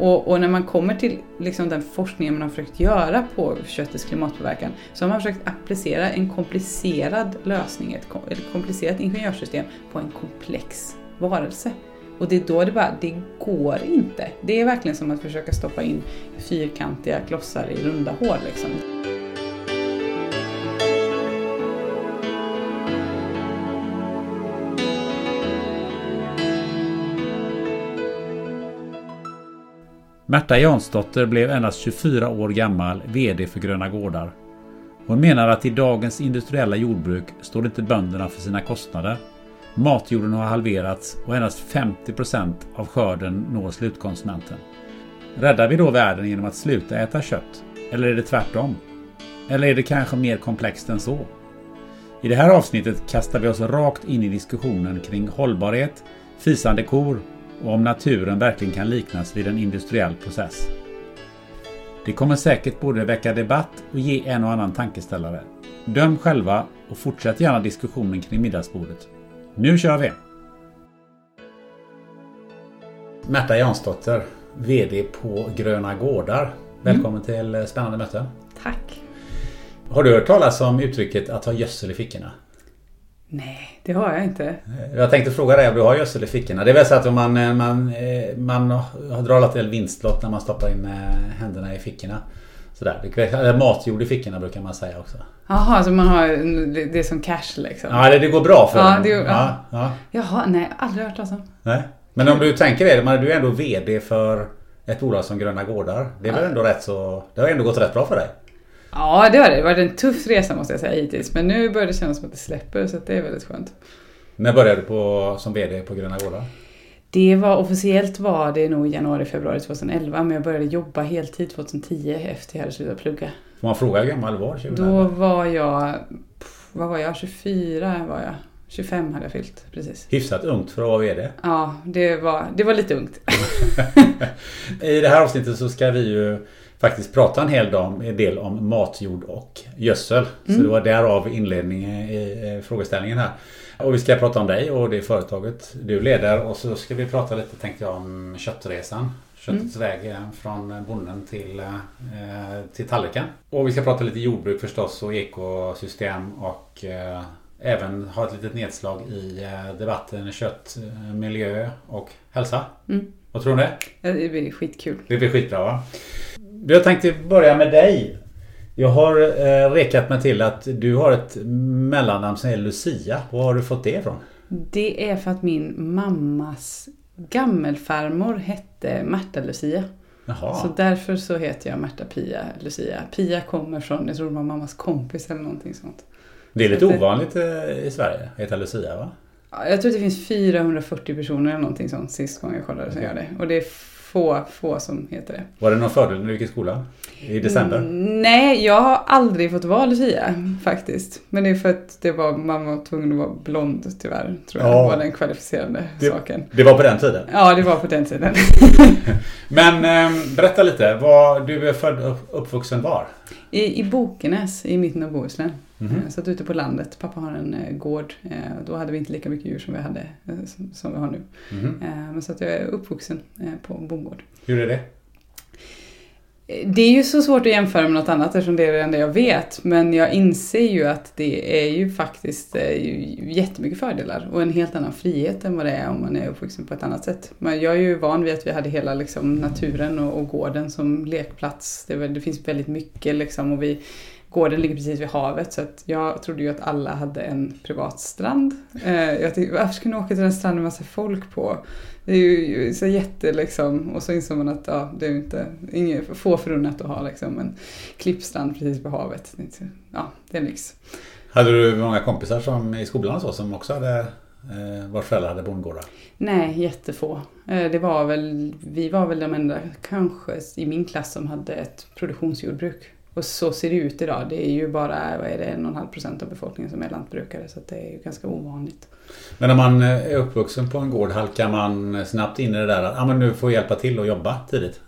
Och, och när man kommer till liksom den forskningen man har försökt göra på köttets klimatpåverkan så har man försökt applicera en komplicerad lösning, ett kom- ett komplicerat ingenjörssystem på en komplex varelse. Och det är då det bara, det går inte. Det är verkligen som att försöka stoppa in fyrkantiga klossar i runda hål liksom. Märta Jansdotter blev endast 24 år gammal VD för Gröna Gårdar. Hon menar att i dagens industriella jordbruk står inte bönderna för sina kostnader. Matjorden har halverats och endast 50% av skörden når slutkonsumenten. Räddar vi då världen genom att sluta äta kött? Eller är det tvärtom? Eller är det kanske mer komplext än så? I det här avsnittet kastar vi oss rakt in i diskussionen kring hållbarhet, fisande kor och om naturen verkligen kan liknas vid en industriell process. Det kommer säkert både väcka debatt och ge en och annan tankeställare. Döm själva och fortsätt gärna diskussionen kring middagsbordet. Nu kör vi! Märta Jansdotter, VD på Gröna Gårdar. Välkommen till Spännande möte. Tack! Har du hört talas om uttrycket att ha gödsel i fickorna? Nej, det har jag inte. Jag tänkte fråga dig om du har gödsel i fickorna. Det är väl så att man, eh, man, eh, man har drar till vinstlott när man stoppar in eh, händerna i fickorna. Sådär. Eller matjord i fickorna brukar man säga också. Jaha, så man har, det är som cash liksom? Ja, det, det går bra för Ja, dem. det- ja. ja, ja. Jaha, nej, aldrig hört talas om. Nej. Men om du tänker det, du är ändå VD för ett bolag som Gröna Gårdar. Det är väl ändå rätt så... Det har ändå gått rätt bra för dig. Ja, det har det. Det har varit en tuff resa måste jag säga hittills. Men nu börjar det kännas som att det släpper så det är väldigt skönt. När började du på, som VD på Gröna Gårdar? Det var officiellt var det nog januari, februari 2011 men jag började jobba heltid 2010 efter jag hade slutat plugga. Får man fråga hur gammal var 2011? Då var jag, vad var jag, 24 var jag. 25 hade jag fyllt precis. Hyfsat ungt för att vara VD. Ja, det var, det var lite ungt. I det här avsnittet så ska vi ju faktiskt prata en hel dag- en del om matjord och gödsel. Så det var därav inledningen i eh, frågeställningen här. Och vi ska prata om dig och det företaget du leder och så ska vi prata lite tänkte jag om köttresan. Köttets väg eh, från bonden till, eh, till tallriken. Och vi ska prata lite jordbruk förstås och ekosystem och eh, även ha ett litet nedslag i eh, debatten kött, eh, miljö och hälsa. Mm. Vad tror du om det? Ja, Det blir skitkul. Det blir skitbra va? Jag tänkte börja med dig. Jag har eh, rekat mig till att du har ett mellannamn som är Lucia. Var har du fått det ifrån? Det är för att min mammas gammelfarmor hette Märta Lucia. Jaha. Så därför så heter jag Märta Pia Lucia. Pia kommer från, jag tror det var mammas kompis eller någonting sånt. det är lite det- ovanligt eh, i Sverige att heta Lucia va? Ja, Jag tror att det finns 440 personer eller någonting sånt sist gången jag kollade som gör det. Och det är få, få som heter det. Var det någon fördel när du gick i skolan? I december? Mm, nej, jag har aldrig fått vara Lucia faktiskt. Men det är för att det var, man var tvungen att vara blond tyvärr. Tror jag Ja. var den kvalificerande Det- saken. Det var på den tiden. Ja, det var på den tiden. Men eh, berätta lite. Var du är född och uppvuxen var? I, I Bokenäs i mitten av Bohuslän. Mhm. Jag satt ute på landet. Pappa har en eh, gård. Eh, då hade vi inte lika mycket djur som vi hade eh, som, vi har nu. Eh, men så att jag är uppvuxen eh, på en bondgård. Hur är det? Det är ju så svårt att jämföra med något annat eftersom det är det enda jag vet. Men jag inser ju att det är ju faktiskt eh, jättemycket fördelar och en helt annan frihet än vad det är om man är uppvuxen på ett annat sätt. Men jag är ju van vid att vi hade hela liksom, naturen och, och gården som lekplats. Det, det finns väldigt mycket liksom och vi Gården ligger precis vid havet så att jag trodde ju att alla hade en privat strand. Eh, jag tänkte, varför ska ni åka till en strand med massa folk på? Det är ju så jätte liksom, och så insåg man att ja, det är ju inte, inget, få förunnat att ha liksom en klippstrand precis vid havet. Ja, det är en lyx. Hade du många kompisar som i skolan och så som också hade eh, vars föräldrar hade bondgårdar? Nej, jättefå. Eh, det var väl, vi var väl de enda kanske i min klass som hade ett produktionsjordbruk. Och så ser det ut idag. Det är ju bara vad är det, en och en halv procent av befolkningen som är lantbrukare så det är ju ganska ovanligt. Men när man är uppvuxen på en gård halkar man snabbt in i det där att ah, men nu får hjälpa till och jobba tidigt?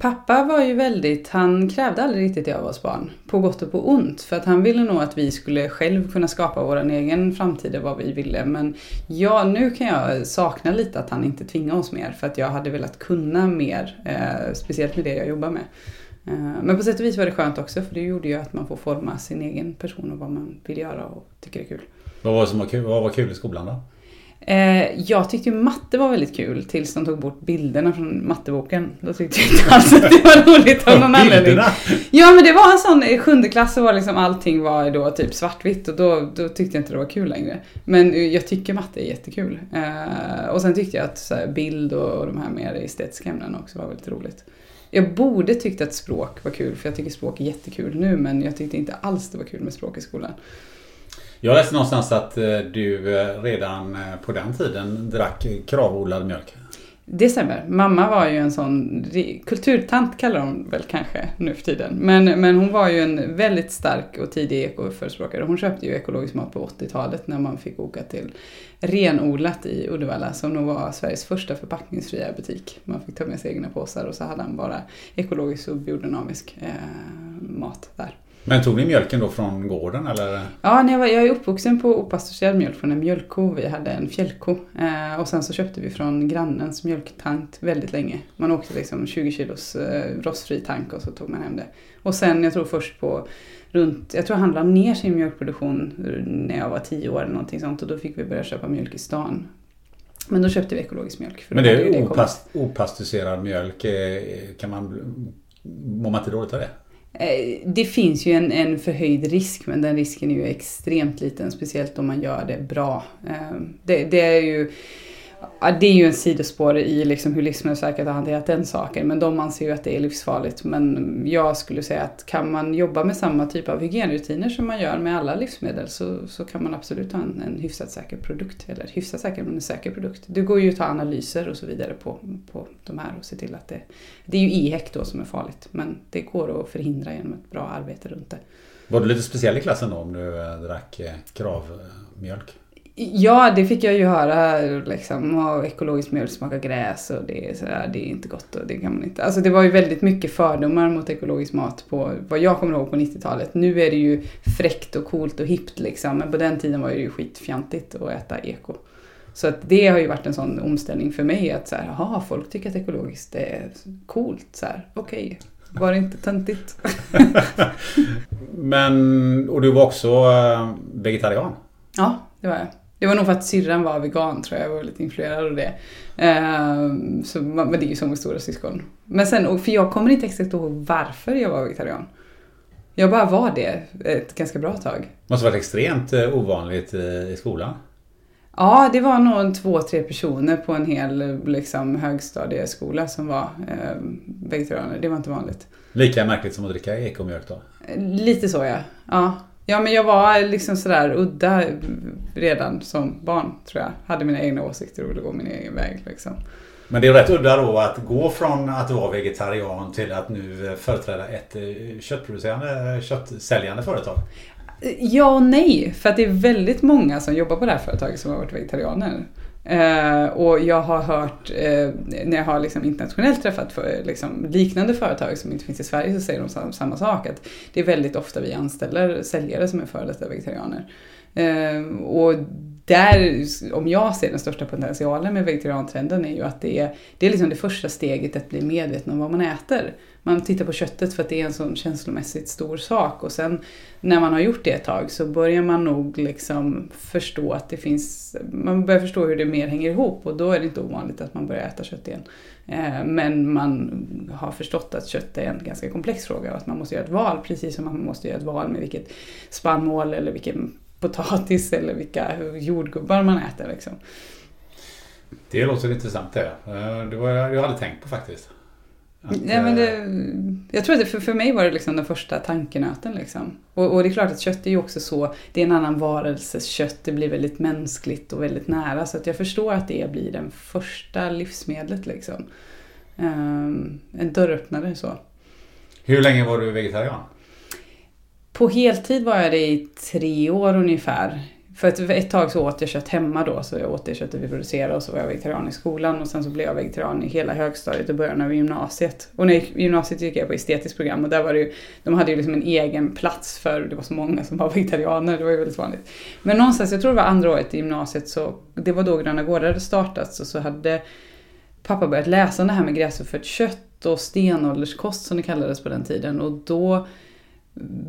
Pappa var ju väldigt, han krävde aldrig riktigt det av oss barn. På gott och på ont. För att han ville nog att vi skulle själv kunna skapa vår egen framtid vad vi ville. Men ja, nu kan jag sakna lite att han inte tvingade oss mer. För att jag hade velat kunna mer. Eh, speciellt med det jag jobbar med. Eh, men på sätt och vis var det skönt också för det gjorde ju att man får forma sin egen person och vad man vill göra och tycker är kul. Vad var, som var, kul, vad var kul i skolan då? Eh, jag tyckte ju matte var väldigt kul tills de tog bort bilderna från matteboken. Då tyckte jag inte alls att det var roligt av någon anledning. Ja men det var en sån, i sjunde klass så var liksom allting var då typ svartvitt och då, då tyckte jag inte det var kul längre. Men jag tycker matte är jättekul. Eh, och sen tyckte jag att bild och, och de här mer estetiska ämnena också var väldigt roligt. Jag borde tyckt att språk var kul för jag tycker språk är jättekul nu men jag tyckte inte alls det var kul med språk i skolan. Jag läste någonstans att eh, du eh, redan eh, på den tiden drack kravodlad mjölk. Det stämmer. Mamma var ju en sån kulturtant kallar hon väl kanske nu för tiden. Men, men hon var ju en väldigt stark och tidig ekoförespråkare. Hon köpte ju ekologisk mat på 80-talet när man fick åka till Renodlat i Uddevalla som nog var Sveriges första förpackningsfria butik. Man fick ta med sig egna påsar och så hade han bara ekologisk och biodynamisk eh, mat där. Men tog ni mjölken då från gården eller? Ja, när jag, var, jag är uppvuxen på opastöriserad mjölk från en mjölkko. Vi hade en fjällko. Eh, och sen så köpte vi från grannens mjölktank väldigt länge. Man åkte liksom 20 kilos eh, rostfri tank och så tog man hem det. Och sen, jag tror först på runt, jag tror han la ner sin mjölkproduktion när jag var 10 år eller någonting sånt. Och då fick vi börja köpa mjölk i stan. Men då köpte vi ekologisk mjölk. Men det är opast opastöriserad mjölk. Eh, kan man, mår man inte dåligt av det? Eh, det finns ju en, en förhöjd risk men den risken är ju extremt liten, speciellt om man gör det bra. Eh, det, det är ju det är ju en sidospår i liksom hur Livsmedelsverket har hanterat den saken, men de anser ju att det är livsfarligt. Men jag skulle säga att kan man jobba med samma typ av hygienrutiner som man gör med alla livsmedel så, så kan man absolut ha en, en hyfsat säker produkt. Eller hyfsat säker, men en säker produkt. Det går ju att ta analyser och så vidare på, på de här och se till att det... Det är ju EHEC då som är farligt, men det går att förhindra genom ett bra arbete runt det. Var du lite speciell i klassen då om du eh, drack eh, kravmjölk? Ja, det fick jag ju höra liksom. Och ekologisk mjölk smakar gräs och det är, sådär, det är inte gott och det kan man inte. Alltså det var ju väldigt mycket fördomar mot ekologisk mat på vad jag kommer ihåg på 90-talet. Nu är det ju fräckt och coolt och hippt liksom. Men på den tiden var det ju skitfjantigt att äta eko. Så att det har ju varit en sån omställning för mig att så här, jaha, folk tycker att ekologiskt är coolt. Så här, okej. Okay. Var det inte töntigt? Men, och du var också eh, vegetarian? Ja, det var jag. Det var nog för att syrran var vegan tror jag, jag var lite influerad av det. Uh, så, men det är ju som med stora syskon. Men sen, för jag kommer inte exakt ihåg varför jag var vegetarian. Jag bara var det ett ganska bra tag. Måste varit extremt eh, ovanligt i skolan? Ja, det var nog två, tre personer på en hel liksom, högstadieskola som var eh, vegetarianer. Det var inte vanligt. Lika märkligt som att dricka ekomjölk då? Lite så ja. ja. Ja, men jag var liksom sådär udda redan som barn, tror jag. Hade mina egna åsikter och ville gå min egen väg. Liksom. Men det är rätt udda då att gå från att vara vegetarian till att nu företräda ett eh, köttproducerande, köttsäljande företag. Ja och nej, för att det är väldigt många som jobbar på det här företaget som har varit vegetarianer. Uh, och jag har hört, uh, när jag har liksom internationellt träffat för, liksom, liknande företag som inte finns i Sverige så säger de samma, samma sak. Att det är väldigt ofta vi anställer säljare som är före detta vegetarianer. Eh, och där, om jag ser den största potentialen med vegetariantrenden är ju att det är, det är liksom det första steget att bli medveten om vad man äter. Man tittar på köttet för att det är en sån känslomässigt stor sak och sen när man har gjort det ett tag så börjar man nog liksom förstå att det finns, man börjar förstå hur det mer hänger ihop och då är det inte ovanligt att man börjar äta kött igen. Eh, men man har förstått att kött är en ganska komplex fråga och att man måste göra ett val precis som man måste göra ett val med vilket spannmål eller vilken potatis eller vilka jordgubbar man äter. Liksom. Det låter intressant det. Eh, det var jag aldrig tänkt på faktiskt. Att, ja, men det, jag tror att det, för, för mig var det liksom den första tankenöten. Liksom. Och, och, det är klart att kött är ju också så, det är en annan varelses kött, det blir väldigt mänskligt och väldigt nära. Så att jag förstår att det blir den första livsmedlet. Liksom. Um, en dörröppnare så. Hur länge var du vegetarian? På heltid var jag det i tre år ungefär. För ett, ett tag så åt jag kött hemma då, så jag åt det köttet vi producerade och så var jag vegetarian i skolan och sen så blev jag vegetarian i hela högstadiet och början av gymnasiet. Och när jag gick gymnasiet gick jag på estetiskt program och där var det ju, de hade ju liksom en egen plats för det var så många som var vegetarianer, det var ju väldigt vanligt. Men någonstans, jag tror det var andra året i gymnasiet, så det var då Gröna Gårdar hade startats och så hade pappa börjat läsa om det här med gräsuppfött kött och stenålderskost som det kallades på den tiden och då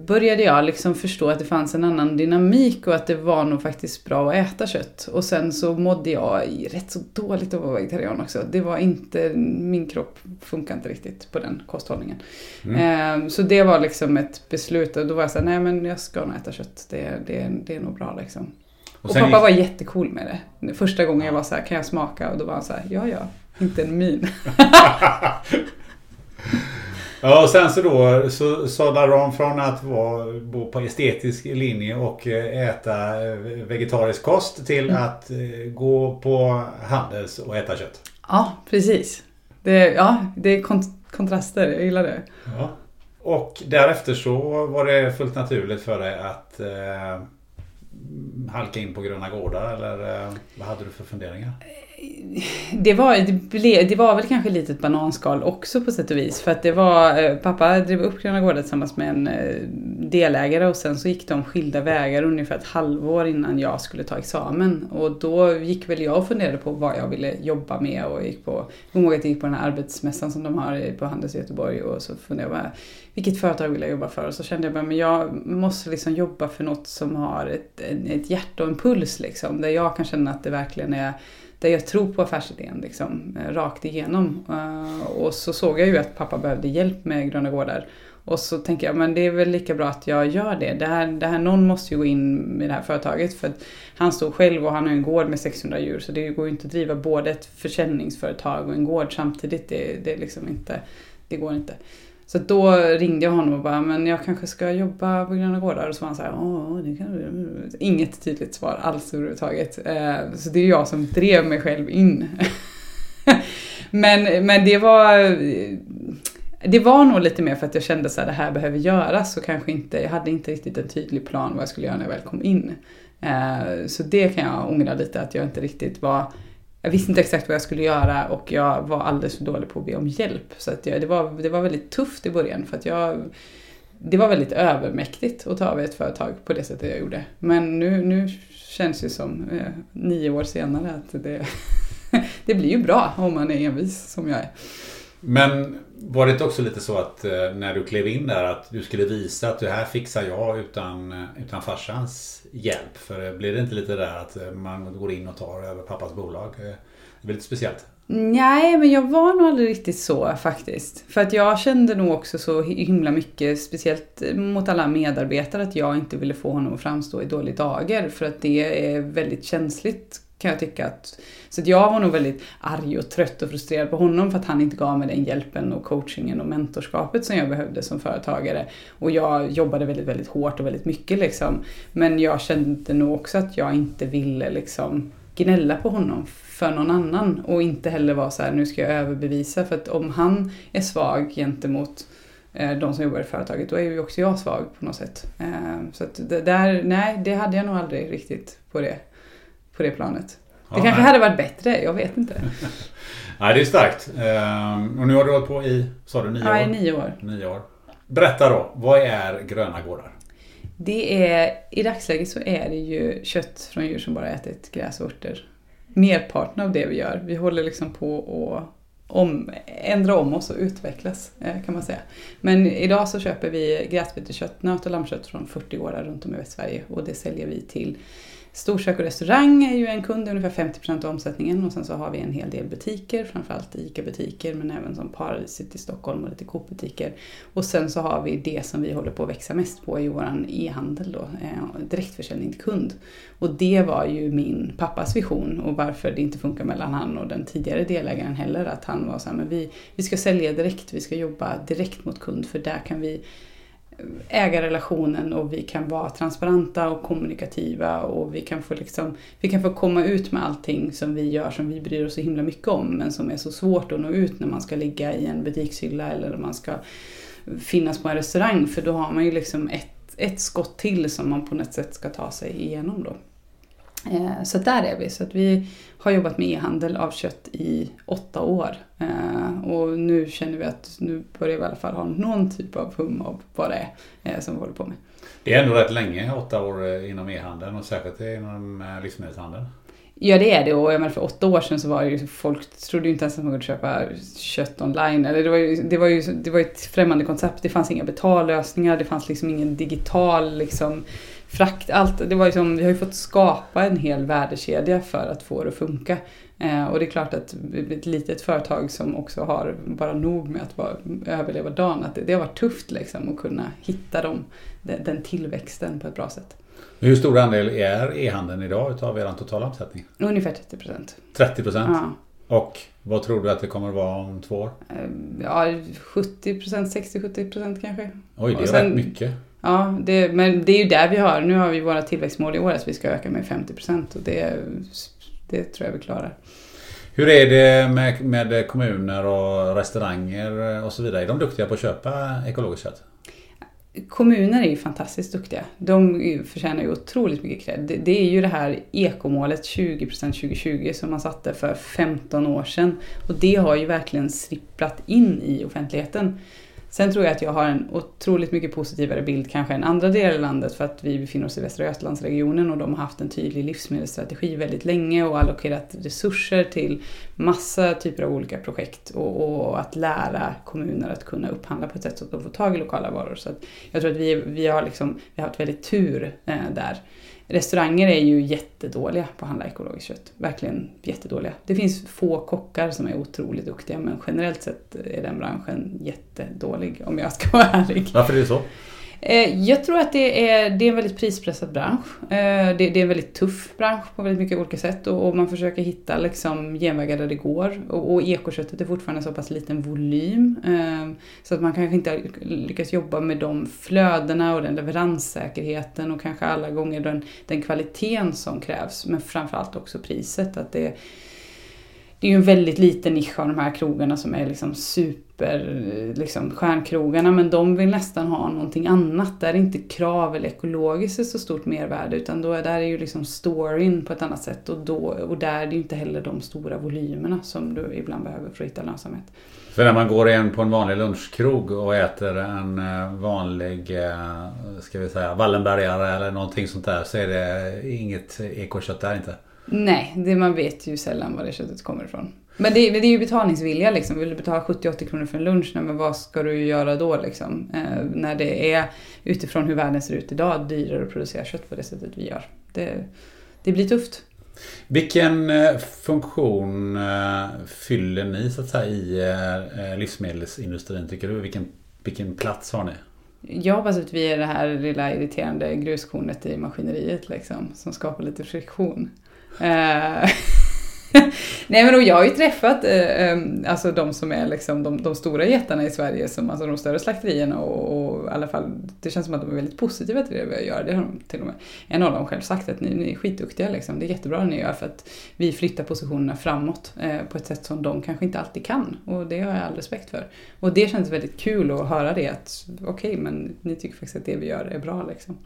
började jag liksom förstå att det fanns en annan dynamik och att det var nog faktiskt bra att äta kött. Och sen så mådde jag rätt så dåligt av att vara vegetarian också. Det var inte, min kropp funkar inte riktigt på den kosthållningen. Mm. Ehm, så det var liksom ett beslut och då var jag såhär, nej men jag ska nog äta kött. Det, det, det är nog bra liksom. Och, och pappa gick... var jättecool med det. Första gången jag var så här, kan jag smaka? Och då var han så här, ja ja, inte en min. Ja, och sen så då så sadlade de från att vara, bo på estetisk linje och eh, äta eh, vegetarisk kost till mm. att eh, gå på Handels och äta kött. Ja, precis. Det, ja, det är kont kontraster, jag gillar det. Ja. Och därefter så var det fullt naturligt för dig att eh, halka in på Gröna Gårdar eller eh, vad hade du för funderingar? Det var, det, ble, det var väl kanske lite ett bananskal också på sätt och vis. För att det var, eh, pappa drev upp Gröna Gårdar tillsammans med en eh, delägare och sen så gick de skilda vägar ungefär ett halvår innan jag skulle ta examen. Och då gick väl jag och funderade på vad jag ville jobba med och gick på, jag ihåg att jag gick på den här arbetsmässan som de har på Handels i Göteborg och så funderade jag bara, vilket företag vill jag jobba för? Och så kände jag bara, men jag måste liksom jobba för något som har ett, ett hjärta och en puls liksom. Där jag kan känna att det verkligen är där jag tror på affärsidén liksom, eh, rakt igenom. Eh, och så såg jag ju att pappa behövde hjälp med Gröna Gårdar. Och så tänker jag, men det är väl lika bra att jag gör det. Det här, det här någon måste ju gå in i det här företaget för att han står själv och han har en gård med 600 djur så det går ju inte att driva både ett försäljningsföretag och en gård samtidigt. Det, det, liksom inte, det går inte. Så då ringde jag honom och bara, men jag kanske ska jobba på Gröna Gårdar. Och så var han såhär, åh, det kan du. Inget tydligt svar alls överhuvudtaget. Eh, så det är jag som drev mig själv in. men, men det var... Det var nog lite mer för att jag kände att det här behöver göras och kanske inte, jag hade inte riktigt en tydlig plan vad jag skulle göra när jag väl kom in. Eh, så det kan jag ångra lite att jag inte riktigt var jag visste inte exakt vad jag skulle göra och jag var alldeles för dålig på att be om hjälp. Så att jag, det, var, det var väldigt tufft i början för att jag det var väldigt övermäktigt att ta över ett företag på det sättet jag gjorde. Men nu, nu känns det som eh, nio år senare att det, det blir ju bra om man är envis som jag är. Men var det inte också lite så att eh, när du klev in där att du skulle visa att det här fixar jag utan, eh, utan farsans hjälp? För blir det inte lite där att eh, man går in och tar över pappas bolag? Eh, det blir lite speciellt. Nej, men jag var nog aldrig riktigt så faktiskt. För att jag kände nog också så himla mycket, speciellt eh, mot alla medarbetare, att jag inte ville få honom att framstå i dålig dager. För att det är väldigt känsligt kan jag tycka. Att, så att jag var nog väldigt arg och trött och frustrerad på honom för att han inte gav mig den hjälpen och coachingen och mentorskapet som jag behövde som företagare. Och jag jobbade väldigt, väldigt hårt och väldigt mycket liksom. Men jag kände nog också att jag inte ville liksom gnälla på honom för någon annan och inte heller vara så här, nu ska jag överbevisa. För att om han är svag gentemot eh, de som jobbar i företaget, då är ju också jag svag på något sätt. Eh, så att det där, nej, det hade jag nog aldrig riktigt på det på det planet. Det ja, kanske nej. hade varit bättre, jag vet inte. nej, det är starkt. Ehm, och nu har du hållit på i, sa du, nio ja, år? nio år. Nio år. Berätta då, vad är Gröna Gårdar? Det är, I dagsläget så är det ju kött från djur som bara ätit gräs och örter. Merparten av det vi gör. Vi håller liksom på att om, ändra om oss och utvecklas eh, kan man säga. Men idag så köper vi gräsbetekött, nöt och lammkött från 40 gårdar runt om i Västsverige och det säljer vi till Storkök och restaurang är ju en kund, ungefär 50 procent av omsättningen och sen så har vi en hel del butiker, framförallt ICA-butiker men även som Paradiset i Stockholm och lite Coop-butiker. Och sen så har vi det som vi håller på att växa mest på i våran e-handel då, eh, direktförsäljning till kund. Och det var ju min pappas vision och varför det inte funkar mellan han och den tidigare delägaren heller, att han var så här, men vi, vi ska sälja direkt, vi ska jobba direkt mot kund för där kan vi ägarrelationen och vi kan vara transparenta och kommunikativa och vi kan få liksom, vi kan få komma ut med allting som vi gör som vi bryr oss så himla mycket om men som är så svårt att nå ut när man ska ligga i en butikshylla eller när man ska finnas på en restaurang för då har man ju liksom ett, ett skott till som man på något sätt ska ta sig igenom då. Eh, så där är vi. Så att vi har jobbat med e-handel av kött i åtta år. Eh, och nu känner vi att nu börjar vi i alla fall ha någon typ av hum av vad det är eh, som vi håller på med. Det är ändå rätt länge, åtta år inom e-handeln och särskilt inom livsmedelshandeln. Ja det är det och jag menar för åtta år sedan så var det ju folk trodde ju inte ens att man kunde köpa kött online. Eller det var ju, det var ju, det var ett främmande koncept. Det fanns inga betallösningar, det fanns liksom ingen digital liksom frakt, allt. Det var liksom, vi har ju fått skapa en hel värdekedja för att få det att funka. Eh, och det är klart att ett litet företag som också har bara nog med att bara överleva dagen, att det, det har varit tufft liksom att kunna hitta dem, den, den tillväxten på ett bra sätt. Hur stor andel är e-handeln idag utav er totala omsättning? Ungefär 30 procent. 30 procent? Ja. Och vad tror du att det kommer att vara om två år? Eh, ja, 70 procent, 60-70 procent kanske. Oj, det är sen, rätt mycket. Ja, det, men det är ju där vi har, nu har vi våra tillväxtmål i år att vi ska öka med 50 procent och det, det tror jag vi klarar. Hur är det med, med kommuner och restauranger och så vidare? Är de duktiga på att köpa ekologiskt kött? Kommuner är ju fantastiskt duktiga. De förtjänar ju otroligt mycket cred. Det är ju det här ekomålet 20% 2020 som man satte för 15 år sedan. Och det har ju verkligen slipprat in i offentligheten. Sen tror jag att jag har en otroligt mycket positivare bild kanske än andra delar av landet för att vi befinner oss i Västra Götalandsregionen och de har haft en tydlig livsmedelsstrategi väldigt länge och allokerat resurser till massa typer av olika projekt och, och att lära kommuner att kunna upphandla på ett sätt så att de får tag i lokala varor. Så jag tror att vi, vi, har, liksom, vi har haft väldigt tur eh, där. Restauranger är ju jättedåliga på att handla ekologiskt kött. Verkligen jättedåliga. Det finns få kockar som är otroligt duktiga men generellt sett är den branschen jättedålig om jag ska vara ärlig. Varför är det så? Eh, jag tror att det är, det är en väldigt prispressad bransch. Eh, det, är en väldigt tuff bransch på väldigt mycket olika sätt och, man försöker hitta liksom genvägar där det går. Och, och ekoköttet är fortfarande så pass liten volym ehm, så att man kanske inte lyckas jobba med de flödena och den leveranssäkerheten och kanske alla gånger den, den kvaliteten som krävs. Men framförallt också priset. Att det, det är ju en väldigt liten nisch av de här krogarna som är liksom super, liksom stjärnkrogarna, men de vill nästan ha någonting annat. Där är inte krav eller ekologiskt så stort mervärde, utan då är, där är ju liksom storyn på ett annat sätt och, då, och där är det ju inte heller de stora volymerna som du ibland behöver för att hitta lönsamhet. För när man går in på en vanlig lunchkrog och äter en eh, vanlig, eh, ska vi säga, Wallenbergare eller någonting sånt där så är det inget ekokött där inte? Nej, det, man vet ju sällan var det köttet kommer ifrån. Men det, det är ju betalningsvilja liksom. Vill du betala 70-80 kronor för en lunch, nej, men vad ska du göra då liksom? Eh, när det är utifrån hur världen ser ut idag dyrare att producera kött på det sättet vi gör. Det, det blir tufft. Vilken eh, funktion eh, fyller ni så att säga i eh, livsmedelsindustrin tycker du? Vilken, vilken plats har ni? Jag hoppas att vi är det här lilla irriterande gruskornet i maskineriet liksom, som skapar lite friktion. Eh, nej men jag har ju träffat eh, alltså de som är liksom de, de, stora jättarna i Sverige, som, alltså de större slakterierna och, och i alla fall, det känns som att de är väldigt positiva till det vi gör. Det har de till och med, en av dem själv sagt att ni, ni är skitduktiga liksom. Det är jättebra det ni gör för att vi flyttar positionerna framåt eh, på ett sätt som de kanske inte alltid kan. Och det har jag all respekt för. Och det känns väldigt kul att höra det att okej okay, men ni tycker faktiskt att det vi gör är bra liksom.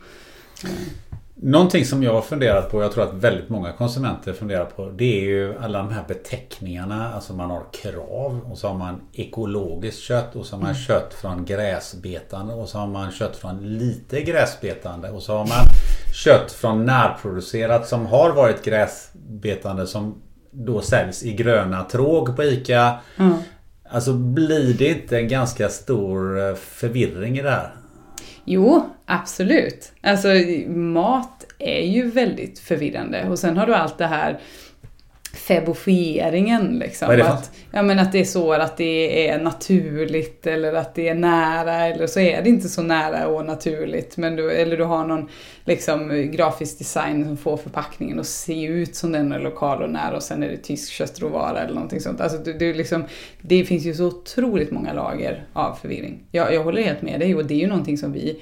Mm. Någonting som jag har funderat på, jag tror att väldigt många konsumenter funderar på, det är ju alla de här beteckningarna. Alltså man har krav och så har man ekologiskt kött och så har man mm. kött från gräsbetande och så har man kött från lite gräsbetande och så har man kött från närproducerat som har varit gräsbetande som då säljs i gröna tråg på ICA. Mm. Alltså blir det inte en ganska stor eh, förvirring i det här? Jo, absolut. Alltså mat är ju väldigt förvirrande och sen har du allt det här febofieringen. Liksom. Vad är det för? Att, ja, men att det är så att det är naturligt eller att det är nära eller så är det inte så nära och naturligt. Men du, eller du har någon liksom, grafisk design som får förpackningen att se ut som den är lokal och nära och sen är det tysk köttråvara eller någonting sånt. Alltså, det, det, liksom, det finns ju så otroligt många lager av förvirring. Jag, jag håller helt med dig och det är ju någonting som vi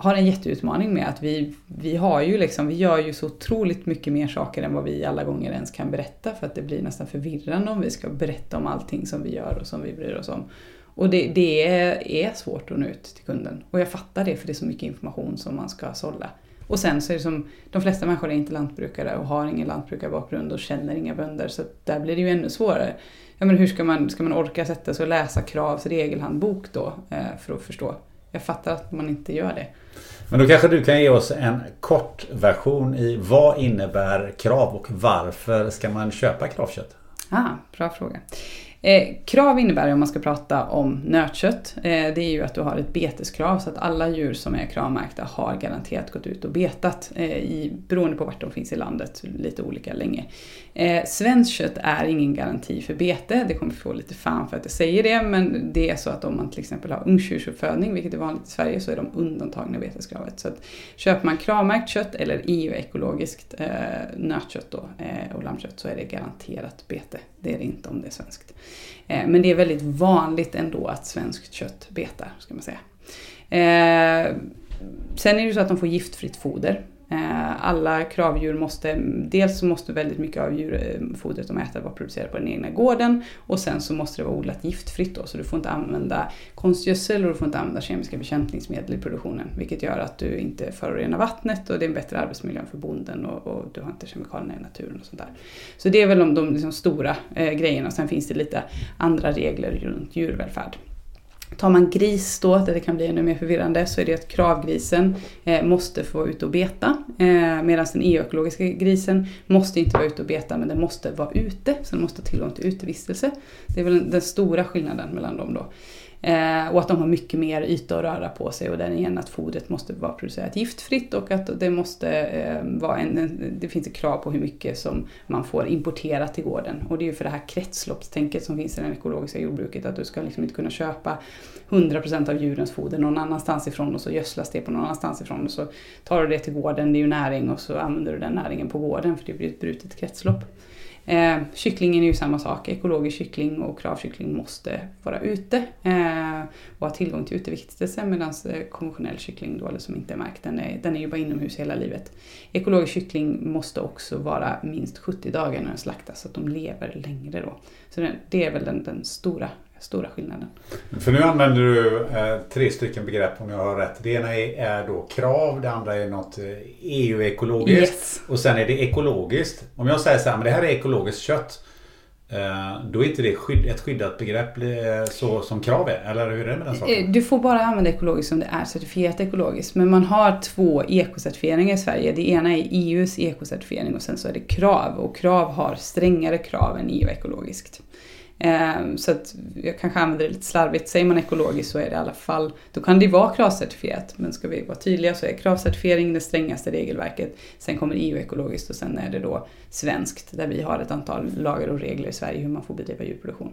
har en jätteutmaning med att vi, vi har ju liksom, vi gör ju så otroligt mycket mer saker än vad vi alla gånger ens kan berätta för att det blir nästan förvirrande om vi ska berätta om allting som vi gör och som vi bryr oss om. Och det, det är, svårt att nå ut till kunden. Och jag fattar det för det är så mycket information som man ska sålla. Och sen så är det som, de flesta människor är inte lantbrukare och har ingen lantbrukarbakgrund och känner inga bönder så där blir det ju ännu svårare. Ja, men hur ska man, ska man orka sätta sig och läsa Kravs regelhandbok då eh, för att förstå? Jag fattar att man inte gör det. Men då kanske du kan ge oss en kort version i vad innebär krav och varför ska man köpa kravkött? Ah, bra fråga. Eh, krav innebär, om man ska prata om nötkött, eh, det är ju att du har ett beteskrav så att alla djur som är kravmärkta har garanterat gått ut och betat, eh, i, beroende på vart de finns i landet, lite olika länge. Eh, svenskt kött är ingen garanti för bete, det kommer få lite fan för att jag säger det, men det är så att om man till exempel har ungdjursuppfödning, vilket är vanligt i Sverige, så är de undantagna beteskravet. Så att köper man kravmärkt kött eller EU-ekologiskt eh, nötkött då, eh, och lammkött så är det garanterat bete. Det är det inte om det är svenskt. Eh, men det är väldigt vanligt ändå att svenskt kött betar, ska man säga. Eh, sen är det ju så att de får giftfritt foder. Eh, alla kravdjur måste, dels så måste väldigt mycket av djurfodret eh, de äter vara producerat på den egna gården och sen så måste det vara odlat giftfritt då, så du får inte använda konstgödsel och du får inte använda kemiska bekämpningsmedel i produktionen, vilket gör att du inte förorenar vattnet och det är en bättre arbetsmiljö för bonden och, och du har inte kemikalierna i naturen och sånt där. Så det är väl de, de liksom stora eh, grejerna, sen finns det lite andra regler runt djurvälfärd. Tar man gris då, där det kan bli ännu mer förvirrande, så är det att kravgrisen eh, måste få vara ute och beta. Eh, Medan den EU-ekologiska grisen måste inte vara ute och beta, men den måste vara ute. Så den måste ha tillgång till utevistelse. Det är väl den stora skillnaden mellan dem då. Eh, och att de har mycket mer yta att röra på sig och den igen att fodret måste vara producerat giftfritt och att det måste eh, vara en, det finns ett krav på hur mycket som man får importera till gården. Och det är ju för det här kretsloppstänket som finns i det ekologiska jordbruket att du ska liksom inte kunna köpa 100% av djurens foder någon annanstans ifrån och så gödslas det på någon annanstans ifrån och så tar du det till gården, det är ju näring och så använder du den näringen på gården för det blir ett brutet kretslopp. Eh, kycklingen är ju samma sak. Ekologisk kyckling och kravkyckling måste vara ute eh, och ha tillgång till utevistelse medan eh, konventionell kyckling då, eller som inte är märkt, den är, den är ju bara inomhus hela livet. Ekologisk kyckling måste också vara minst 70 dagar när den slaktas så att de lever längre då. Så det, det är väl den, den stora stora skillnaden. För nu använder du eh, tre stycken begrepp om jag har rätt. Det ena är, är då krav, det andra är något EU-ekologiskt eh, yes. och sen är det ekologiskt. Om jag säger så här, men det här är ekologiskt kött. Eh, då är inte det skydd, ett skyddat begrepp eh, så som krav är? Eller hur är det med den saken? Du får bara använda ekologiskt om det är certifierat ekologiskt. Men man har två ekocertifieringar i Sverige. Det ena är EUs ekocertifiering och sen så är det krav. Och krav har strängare krav än EU-ekologiskt. Ehm, så att jag kanske använder det lite slarvigt. Säger man ekologiskt så är det i alla fall, då kan det vara kravcertifierat. Men ska vi vara tydliga så är kravcertifiering det strängaste regelverket. Sen kommer EU-ekologiskt och sen är det då svenskt där vi har ett antal lagar och regler i Sverige hur man får bedriva djurproduktion.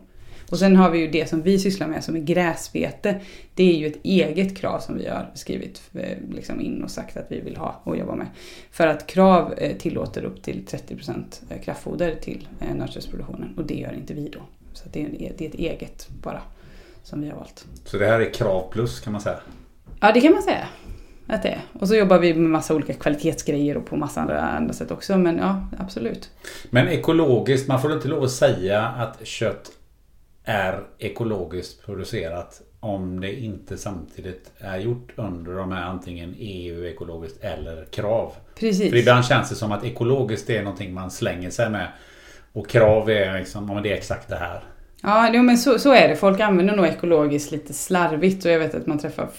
Och sen har vi ju det som vi sysslar med som är gräsbete. Det är ju ett eget krav som vi har skrivit eh, liksom in och sagt att vi vill ha och jobba med. För att krav eh, tillåter upp till 30% eh, kraftfoder till nötköttsproduktionen och det gör inte vi då. Så det är, det är ett eget bara som vi har valt. Så det här är krav plus kan man säga? Ja det kan man säga. Att det är. Och så jobbar vi med massa olika kvalitetsgrejer och på massa andra, sätt också. Men ja, absolut. Men ekologiskt, man får inte lov att säga att kött är ekologiskt producerat om det inte samtidigt är gjort under de här antingen EU ekologiskt eller krav. Precis. För ibland känns det som att ekologiskt är någonting man slänger sig med. Och krav är liksom, ja men det är exakt det här. Ja, jo, men så, så är det. Folk använder nog ekologiskt lite slarvigt och jag vet att man träffar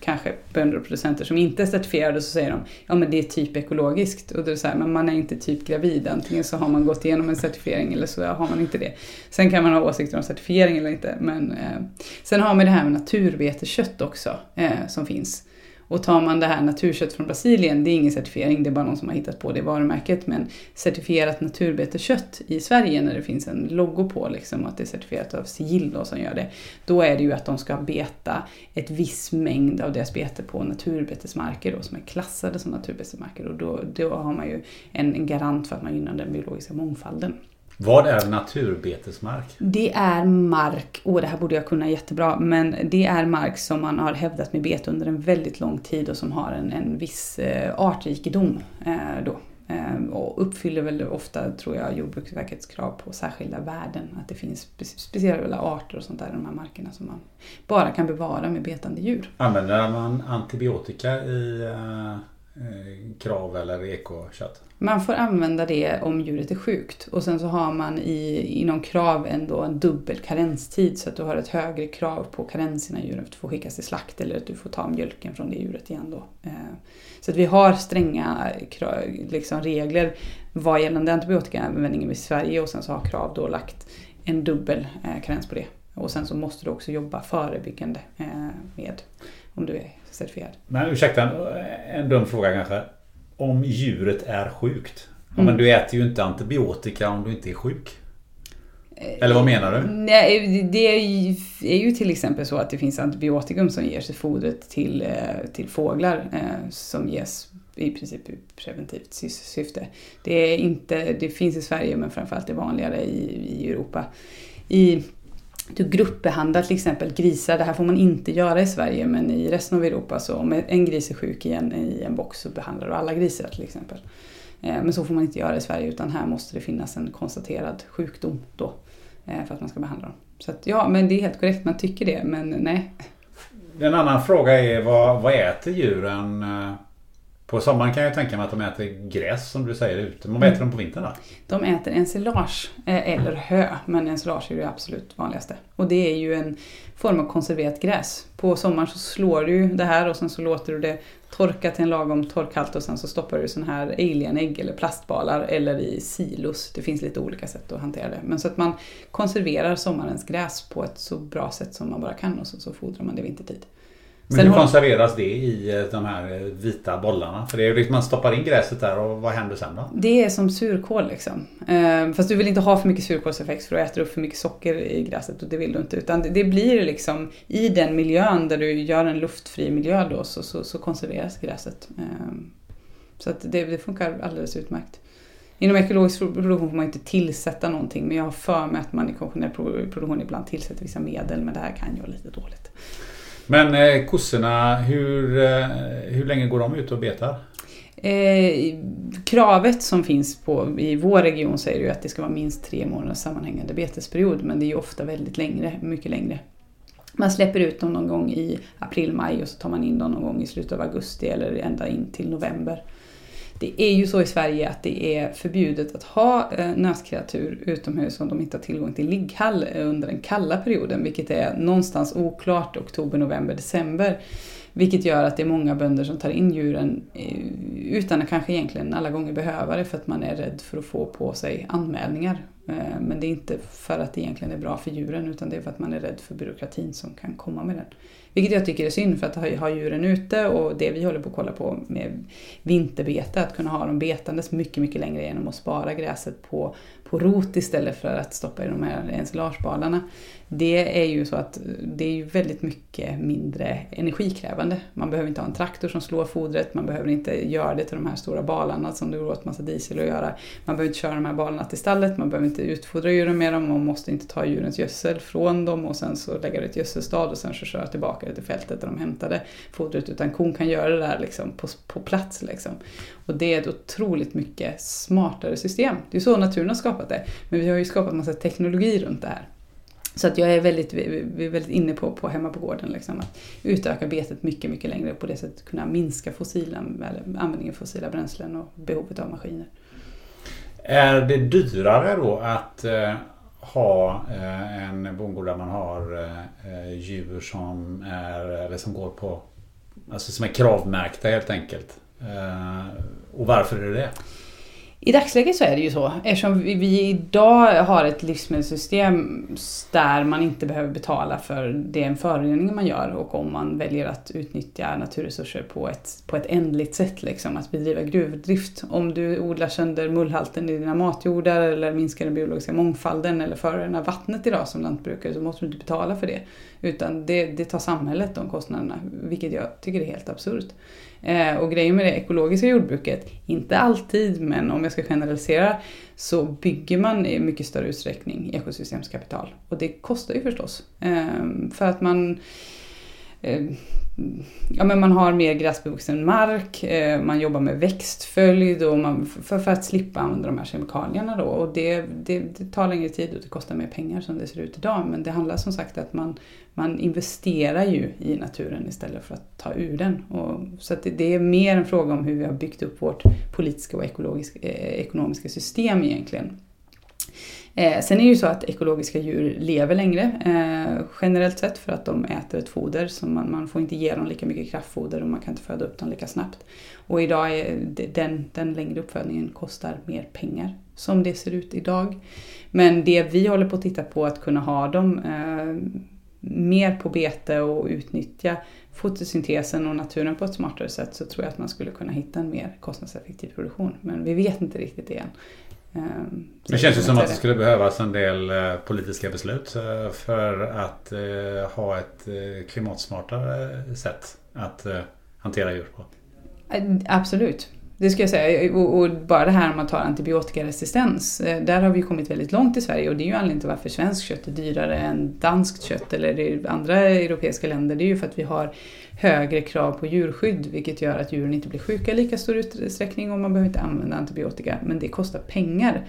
kanske bönder och producenter som inte är certifierade och så säger de ja men det är typ ekologiskt. Och då är det så här, men man är inte typ gravid. Antingen så har man gått igenom en certifiering eller så har man inte det. Sen kan man ha åsikter om certifiering eller inte. Men, eh, sen har man det här med naturbeteskött också eh, som finns. Och tar man det här naturkött från Brasilien, det är ingen certifiering, det är bara någon som har hittat på det varumärket. Men certifierat naturbeteskött i Sverige när det finns en logo på, liksom, att det är certifierat av Sigill då, som gör det. Då är det ju att de ska beta ett viss mängd av deras bete på naturbetesmarker då, som är klassade som naturbetesmarker. Och då, då har man ju en, en garant för att man gynnar den biologiska mångfalden. Vad är naturbetesmark? Det är mark, åh det här borde jag kunna jättebra, men det är mark som man har hävdat med bete under en väldigt lång tid och som har en, en viss eh, artrikedom. Eh, då. Eh, och uppfyller väl ofta, tror jag, Jordbruksverkets krav på särskilda värden. Att det finns spe- speciella arter och sånt där i de här markerna som man bara kan bevara med betande djur. Använder man antibiotika i eh, Eh, krav eller ekokött? Man får använda det om djuret är sjukt. Och sen så har man i, inom krav ändå en dubbel karenstid så att du har ett högre krav på karens innan djuret får skickas till slakt eller att du får ta mjölken från det djuret igen då. Eh, så att vi har stränga liksom regler vad gällande antibiotikaanvändningen i Sverige och sen så har krav då lagt en dubbel eh, karens på det. Och sen så måste du också jobba förebyggande med om du är certifierad. Men ursäkta, en, dum fråga kanske. Om djuret är sjukt? Ja, Mm. Men du äter ju inte antibiotika om du inte är sjuk. Eller vad menar du? Nej, det är ju, till exempel så att det finns antibiotikum som ges i fodret till, eh, till fåglar eh, som ges i princip i preventivt sy- syfte. Det, är inte, det finns i Sverige men framförallt är vanligare i, i Europa. I, du gruppbehandlar till exempel grisar, det här får man inte göra i Sverige men i resten av Europa så om en gris är sjuk i en, i en box så behandlar du alla grisar till exempel. Eh, men så får man inte göra i Sverige utan här måste det finnas en konstaterad sjukdom då eh, för att man ska behandla dem. Så att, ja, men det är helt korrekt, man tycker det, men nej. En annan fråga är vad, vad äter djuren? Eh, på sommaren kan jag tänka mig att de äter gräs som du säger ute. Men vad äter de på vintern då? De äter ensilage eh, eller hö, men ensilage är det absolut vanligaste. Och det är ju en form av konserverat gräs. På sommaren så slår du det här och sen så låter du det torka till en lagom torkhalt och sen så stoppar du såna här alienägg eller plastbalar eller i silos. Det finns lite olika sätt att hantera det. Men så att man konserverar sommarens gräs på ett så bra sätt som man bara kan och så, så fodrar man det vintertid. Men Sen hur har- konserveras det i eh, de här eh, vita bollarna? För det är ju liksom man stoppar in gräset där och vad händer sen då? Det är som surkål liksom. Eh, fast du vill inte ha för mycket surkålseffekt för då äter du upp för mycket socker i gräset och det vill du inte. Utan det, blir liksom i den miljön där du gör en luftfri miljö då så, så, så konserveras gräset. Så att det, det funkar alldeles utmärkt. Inom ekologisk produktion får man inte tillsätta någonting men jag har för mig att man i konventionell pro- produktion ibland tillsätter vissa medel men det här kan ju vara lite dåligt. Men eh, kossorna, hur, eh, hur länge går de ut och betar? Eh, kravet som finns på, i vår region säger ju att det ska vara minst tre månaders sammanhängande betesperiod men det är ju ofta väldigt längre, mycket längre. Man släpper ut dem någon gång i april, maj och så tar man in dem någon gång i slutet av augusti eller ända in till november. Det är ju så i Sverige att det är förbjudet att ha eh, nötkreatur utomhus om de inte har tillgång till ligghall eh, under den kalla perioden, vilket är någonstans oklart oktober, november, december. Vilket gör att det är många bönder som tar in djuren eh, utan att kanske egentligen alla gånger behöva det för att man är rädd för att få på sig anmälningar. Men det är inte för att det egentligen är bra för djuren utan det är för att man är rädd för byråkratin som kan komma med den. Vilket jag tycker är synd för att ha, ha djuren ute och det vi håller på att kolla på med vinterbete, att kunna ha dem betandes mycket, mycket längre genom att spara gräset på, på rot istället för att stoppa i de här ensilagebalarna. Det är ju så att det är ju väldigt mycket mindre energikrävande. Man behöver inte ha en traktor som slår fodret, man behöver inte göra det till de här stora balarna som det går åt massa diesel att göra. Man behöver inte köra de här balarna till stallet, man behöver inte utfodra djuren med dem, man måste inte ta djurens gödsel från dem och sen så lägga det i ett gödselstad och sen så köra tillbaka det till fältet där de hämtade fodret. Utan kon kan göra det där liksom på, på plats. Liksom. Och det är ett otroligt mycket smartare system. Det är så naturen har skapat det. Men vi har ju skapat massa teknologi runt det här. Så att jag är väldigt, vi är väldigt inne på, på hemma på gården liksom, att utöka betet mycket, mycket längre och på det sättet kunna minska fossila, eller användningen av fossila bränslen och behovet av maskiner. Är det dyrare då att eh, ha eh, en bondgård där man har eh, djur som, är, eller som går på Alltså som är kravmärkta helt enkelt. Eh, och varför är det det? I dagsläget så är det ju så. Eftersom vi idag har ett livsmedelssystem där man inte behöver betala för den förorening man gör och om man väljer att utnyttja naturresurser på ett, på ett ändligt sätt, liksom, att bedriva gruvdrift. Om du odlar sönder mullhalten i dina matjordar eller minskar den biologiska mångfalden eller förorenar vattnet idag som lantbrukare så måste du inte betala för det. Utan det, det tar samhället de kostnaderna, vilket jag tycker är helt absurt. Eh, och grejen med det ekologiska jordbruket, inte alltid men om jag ska generalisera, så bygger man i mycket större utsträckning ekosystemskapital. Och det kostar ju förstås. Eh, för att man eh, ja, men man har mer gräsbevuxen mark, eh, man jobbar med växtföljd och man, för, för att slippa använda de här kemikalierna då. Och det, det, det, tar längre tid och det kostar mer pengar som det ser ut idag. Men det handlar som sagt att man, man investerar ju i naturen istället för att ta ur den. Och, så det, det, är mer en fråga om hur vi har byggt upp vårt politiska och ekologiska, eh, ekonomiska system egentligen. Eh, sen är det ju så att ekologiska djur lever längre eh, generellt sett för att de äter ett foder som man, man får inte ge dem lika mycket kraftfoder och man kan inte föda upp dem lika snabbt. Och idag är den, den längre uppfödningen kostar mer pengar som det ser ut idag. Men det vi håller på att titta på att kunna ha dem eh, mer på bete och utnyttja fotosyntesen och naturen på ett smartare sätt så tror jag att man skulle kunna hitta en mer kostnadseffektiv produktion. Men vi vet inte riktigt det än. Ehm, det känns ju som att det skulle behövas en del eh, politiska beslut eh, för att eh, ha ett klimatsmartare sätt att hantera djur på. Absolut. Det ska jag säga. Och, bara det här om man tar antibiotikaresistens. Eh, där har vi kommit väldigt långt i Sverige och det är ju anledningen till varför svenskt kött är dyrare än danskt kött eller andra europeiska länder. Det är ju för att vi har högre krav på djurskydd vilket gör att djuren inte blir sjuka i lika stor utsträckning och man behöver inte använda antibiotika. Men det kostar pengar.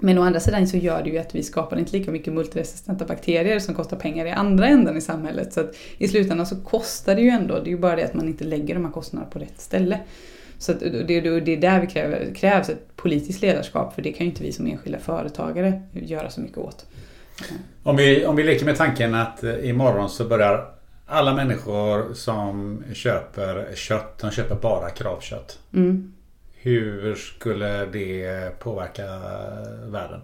Men å andra sidan så gör det ju att vi skapar inte lika mycket multiresistenta bakterier som kostar pengar i andra änden i samhället. Så att i slutändan så kostar det ju ändå, det är ju bara det att man inte lägger de här kostnaderna på rätt ställe. Så det, det, är där vi kräver, krävs ett politiskt ledarskap för det kan ju inte vi som enskilda företagare göra så mycket åt. Om vi, om vi leker med tanken att eh, imorgon så börjar alla människor som köper kött, de köper bara kravkött. Mm. Hur skulle det påverka världen?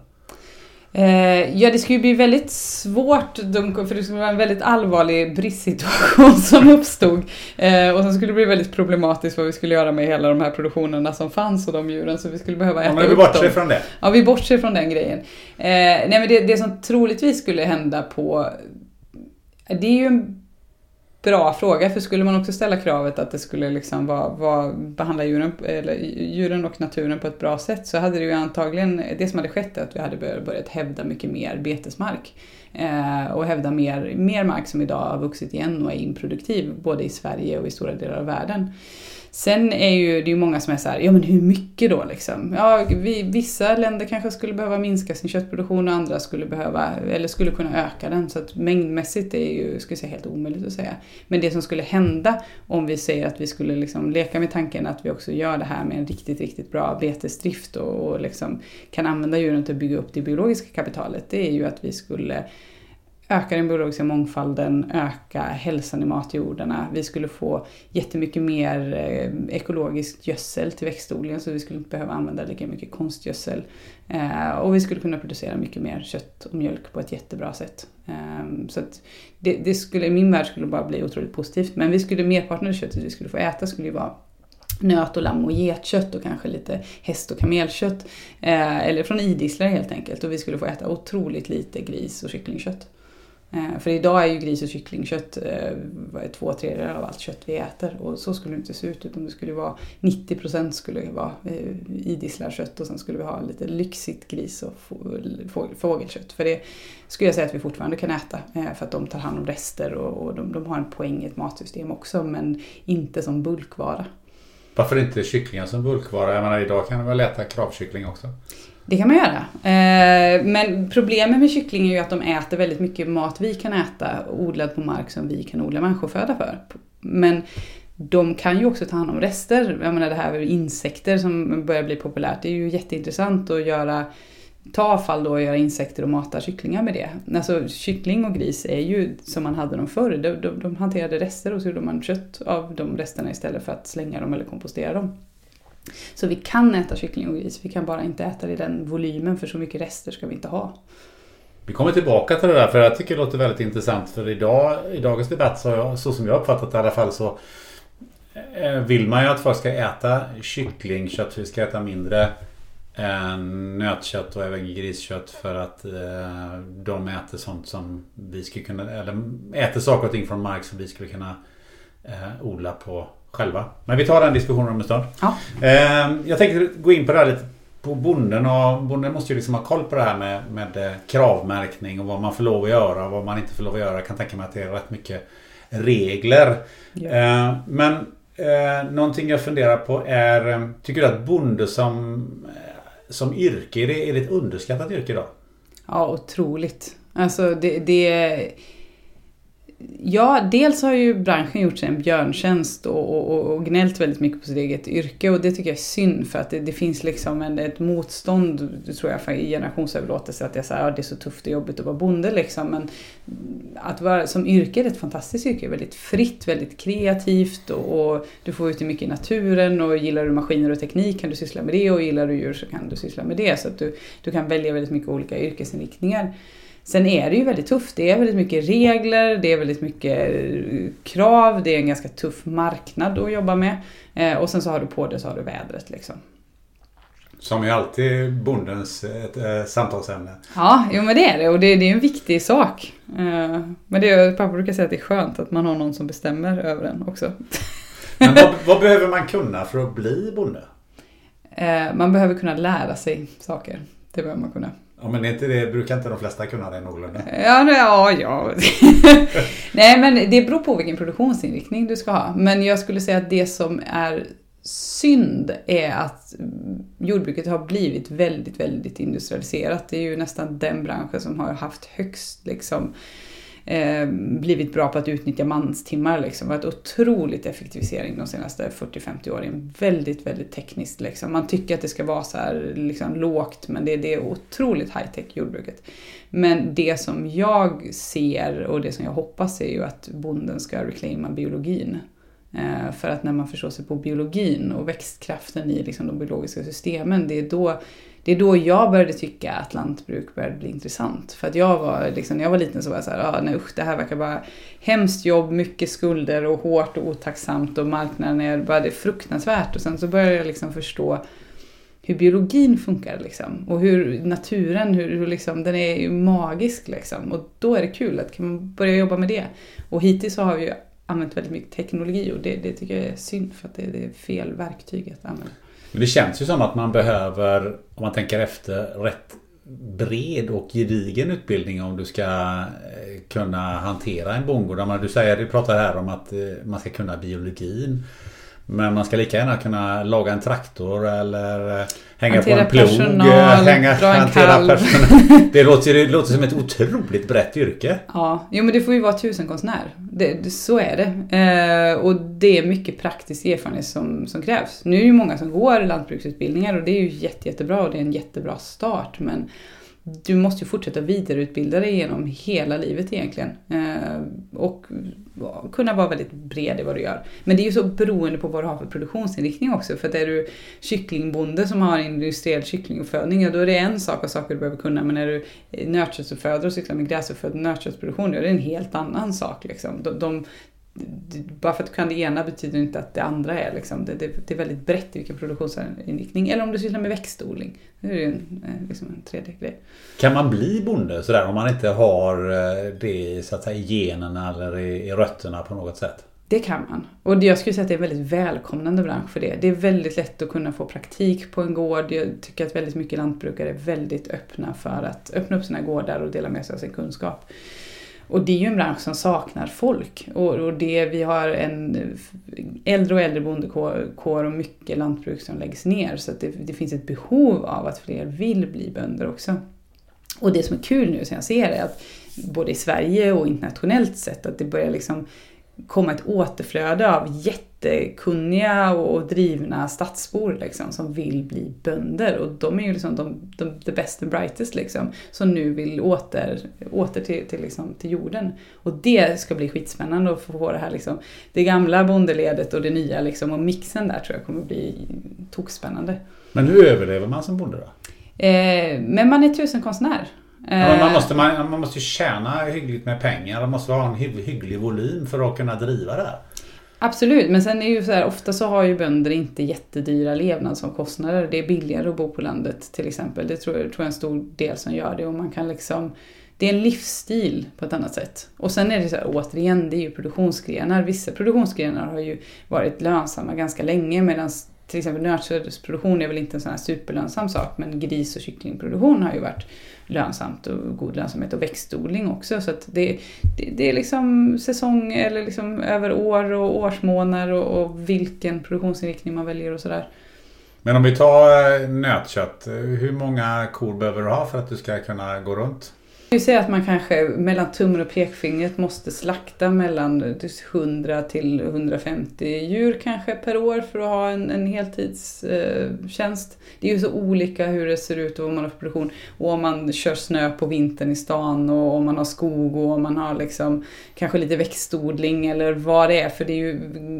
Eh, ja, det skulle bli väldigt svårt, för det skulle vara en väldigt allvarlig bristsituation som uppstod. Eh, och sen skulle det bli väldigt problematiskt vad vi skulle göra med hela de här produktionerna som fanns och de djuren, så vi skulle behöva äta ja, men vi bortser från det. Ja, vi bortser från den grejen. Eh, nej, men det, det som troligtvis skulle hända på... Det är ju en bra fråga, för skulle man också ställa kravet att det skulle liksom vara, vara, behandla djuren, eller djuren och naturen på ett bra sätt så hade det ju antagligen, det som hade skett är att vi hade börjat hävda mycket mer betesmark. Eh, och hävda mer, mer mark som idag har vuxit igen och är improduktiv både i Sverige och i stora delar av världen. Sen är ju det är många som är så här, ja men hur mycket då liksom? Ja, vi, vissa länder kanske skulle behöva minska sin köttproduktion och andra skulle behöva, eller skulle kunna öka den. Så att mängdmässigt är ju, skulle säga, helt omöjligt att säga. Men det som skulle hända om vi säger att vi skulle liksom leka med tanken att vi också gör det här med en riktigt, riktigt bra betesdrift och, och liksom kan använda djuren till att bygga upp det biologiska kapitalet, det är ju att vi skulle öka den biologiska mångfalden, öka hälsan i matjordarna. Vi skulle få jättemycket mer eh, ekologiskt gödsel till växtodlingen så vi skulle inte behöva använda lika mycket konstgödsel. Eh, och vi skulle kunna producera mycket mer kött och mjölk på ett jättebra sätt. Ehm, så det, det, skulle, i min värld skulle det bara bli otroligt positivt. Men vi skulle, merparten av köttet vi skulle få äta skulle ju vara nöt och lamm och getkött och kanske lite häst och kamelkött. Eh, eller från idisslare helt enkelt. Och vi skulle få äta otroligt lite gris och kycklingkött. Eh, för idag är ju gris och kycklingkött eh, två tredjedelar av allt kött vi äter och så skulle det inte se ut utan det skulle vara 90% skulle vara eh, idisslarkött och sen skulle vi ha lite lyxigt gris och fågelkött. För det skulle jag säga att vi fortfarande kan äta för att de tar hand om rester och de, de har en poäng i ett matsystem också men inte som bulkvara. Varför inte kycklingar som bulkvara? Jag menar idag kan man väl äta kravkyckling också? Det kan man göra. Eh, men problemet med kyckling är ju att de äter väldigt mycket mat vi kan äta odlad på mark som vi kan odla människoföda för. Men de kan ju också ta hand om rester. Jag menar det här med insekter som börjar bli populärt. Det är ju jätteintressant att göra ta avfall då och göra insekter och mata kycklingar med det. Alltså kyckling och gris är ju som man hade dem förr. De, de, de hanterade rester och så gjorde man kött av de resterna istället för att slänga dem eller kompostera dem. Så vi kan äta kyckling och gris, vi kan bara inte äta det i den volymen för så mycket rester ska vi inte ha. Vi kommer tillbaka till det där för jag tycker det låter väldigt intressant för idag, i dagens debatt så, jag, så som jag uppfattat det i alla fall så eh, vill man ju att folk ska äta kycklingkött, vi ska äta mindre nötkött och även griskött för att eh, de äter sånt som vi skulle kunna, eller äter saker och ting från mark som vi skulle kunna eh, odla på själva. Men vi tar den diskussionen om en stund. Ja. Eh, jag tänkte gå in på det här lite på bonden och bonden måste ju liksom ha koll på det här med, med eh, kravmärkning och vad man får lov att göra och vad man inte får lov att göra. Jag kan tänka mig att det är rätt mycket regler. Ja. Eh, men eh, någonting jag funderar på är eh, Tycker du att bonde som, som yrke, är det, är det ett underskattat yrke idag? Ja, otroligt. Alltså det, det... Ja, dels har ju branschen gjort sig en björntjänst och, och, och gnällt väldigt mycket på sitt eget yrke och det tycker jag är synd för att det, det finns liksom en, ett motstånd, tror jag, för i generationsöverlåtelse att det är, så här, ja, det är så tufft och jobbigt att vara bonde liksom. Men att vara som yrke är ett fantastiskt yrke, väldigt fritt, väldigt kreativt och, och du får ut mycket i naturen och gillar du maskiner och teknik kan du syssla med det och gillar du djur så kan du syssla med det. Så att du, du kan välja väldigt mycket olika yrkesinriktningar. Sen är det ju väldigt tufft. Det är väldigt mycket regler, det är väldigt mycket eh, krav, det är en ganska tuff marknad att jobba med. Eh, och sen så har du på det så har du vädret liksom. Som är alltid bondens ett, äh, samtalsämne. Ja, jo men det är det och det, det är en viktig sak. Eh, men det pappa brukar säga att det är skönt att man har någon som bestämmer över en också. Men vad, vad behöver man kunna för att bli bonde? Eh, man behöver kunna lära sig saker. Det behöver man kunna. Ja men inte det, brukar inte de flesta kunna det någorlunda? Ja, ja, ja. Nej, men det beror på vilken produktionsinriktning du ska ha. Men jag skulle säga att det som är synd är att jordbruket har blivit väldigt, väldigt industrialiserat. Det är ju nästan den branschen som har haft högst liksom eh, blivit bra på att utnyttja manstimmar. Liksom. Det har varit otroligt effektivisering de senaste 40-50 åren. Väldigt, väldigt tekniskt. Liksom. Man tycker att det ska vara så här liksom, lågt men det, det är otroligt high-tech jordbruket. Men det som jag ser och det som jag hoppas är ju att bonden ska reclaima biologin. Eh, för att när man förstår sig på biologin och växtkraften i liksom de biologiska systemen, det är, då, det är då jag började tycka att lantbruk började bli intressant. För att jag var, liksom, när jag var liten så var jag såhär, ah, nej usch, det här verkar bara hemskt jobb, mycket skulder och hårt och otacksamt och marknaden är bara det är fruktansvärt. Och sen så började jag liksom förstå hur biologin funkar liksom. Och hur naturen, hur, hur liksom, den är ju magisk liksom. Och då är det kul att kan man börja jobba med det. Och hittills så har vi ju använt väldigt mycket teknologi och det, det tycker jag är synd för att det, det är fel verktyg att använda. Men det känns ju som att man behöver, om man tänker efter, rätt bred och gedigen utbildning om du ska eh, kunna hantera en bondgård. Du säger, du pratar här om att eh, man ska kunna biologin. Men man ska lika gärna kunna laga en traktor eller eh, hänga Hantera på en plog. personal, eh, hänga, dra en kalv. personal. Det låter, det låter som ett otroligt brett yrke. Ja, jo men du får ju vara tusenkonstnär. Det, det, så är det. Eh, och det är mycket praktisk erfarenhet som, som krävs. Nu är det ju många som går lantbruksutbildningar och det är ju jätte, jättebra och det är en jättebra start. Men du måste ju fortsätta vidareutbilda dig genom hela livet egentligen. Eh, och kunna vara väldigt bred i vad du gör. Men det är ju så beroende på vad du har för produktionsinriktning också. För att är du kycklingbonde som har industriell kycklinguppfödning, ja, då är det en sak och saker du behöver kunna. Men är du nötköttsuppfödare och sysslar med gräsuppfödd nötköttsproduktion, då är det en helt annan sak. Liksom. De, de, bara för att du kan det ena betyder inte att det andra är liksom, det, det, det är väldigt brett i vilken produktionsinriktning. Eller om du sysslar med växtodling. Det är ju en, eh, liksom en tredje grej. Kan man bli bonde sådär om man inte har eh, det så att säga, i generna eller i, i rötterna på något sätt? Det kan man. Och jag skulle säga att det är en väldigt välkomnande bransch för det. Det är väldigt lätt att kunna få praktik på en gård. Jag tycker att väldigt mycket lantbrukare är väldigt öppna för att öppna upp sina gårdar och dela med sig av sin kunskap. Och det är ju en bransch som saknar folk. Och, och det, vi har en äldre och äldre bondekår och mycket lantbruk som läggs ner. Så det, det, finns ett behov av att fler vill bli bönder också. Och det som är kul nu som jag ser är att både i Sverige och internationellt sett att det börjar liksom komma ett återflöde av jättekunniga och drivna stadsbor liksom, som vill bli bönder. Och de är ju liksom de, de, the best and brightest liksom, som nu vill åter, åter till, till, liksom, till jorden. Och det ska bli skitspännande att få det här liksom, det gamla bondeledet och det nya liksom, och mixen där tror jag kommer bli tokspännande. Men hur överlever man som bonde då? Eh, men man är tusenkonstnär. Ja, man, måste, man, man måste ju tjäna hyggligt med pengar. Man måste ha en hygglig volym för att kunna driva det här. Absolut, men sen är ju så här, ofta så har ju bönder inte jättedyra levnadsomkostnader. Det är billigare att bo på landet till exempel. Det tror jag, tror jag är en stor del som gör det. Och man kan liksom, det är en livsstil på ett annat sätt. Och sen är det så här, återigen, det är ju produktionsgrenar. Vissa produktionsgrenar har ju varit lönsamma ganska länge medan till exempel nötköttsproduktion är väl inte en sån här superlönsam sak men gris och kycklingproduktion har ju varit lönsamt och god lönsamhet och växtodling också. Så det, det, det, är liksom säsong eller liksom över år och årsmånader och, och vilken produktionsinriktning man väljer och sådär. Men om vi tar eh, nötkött, eh, hur många kor behöver du ha för att du ska kunna gå runt? Vi säger att man kanske mellan tummen och pekfingret måste slakta mellan 100 till 150 djur kanske per år för att ha en, en heltidstjänst. det är ju så olika hur det ser ut och vad man har för produktion. Och om man kör snö på vintern i stan och om man har skog och om man har liksom kanske lite växtodling eller vad det är. För det är ju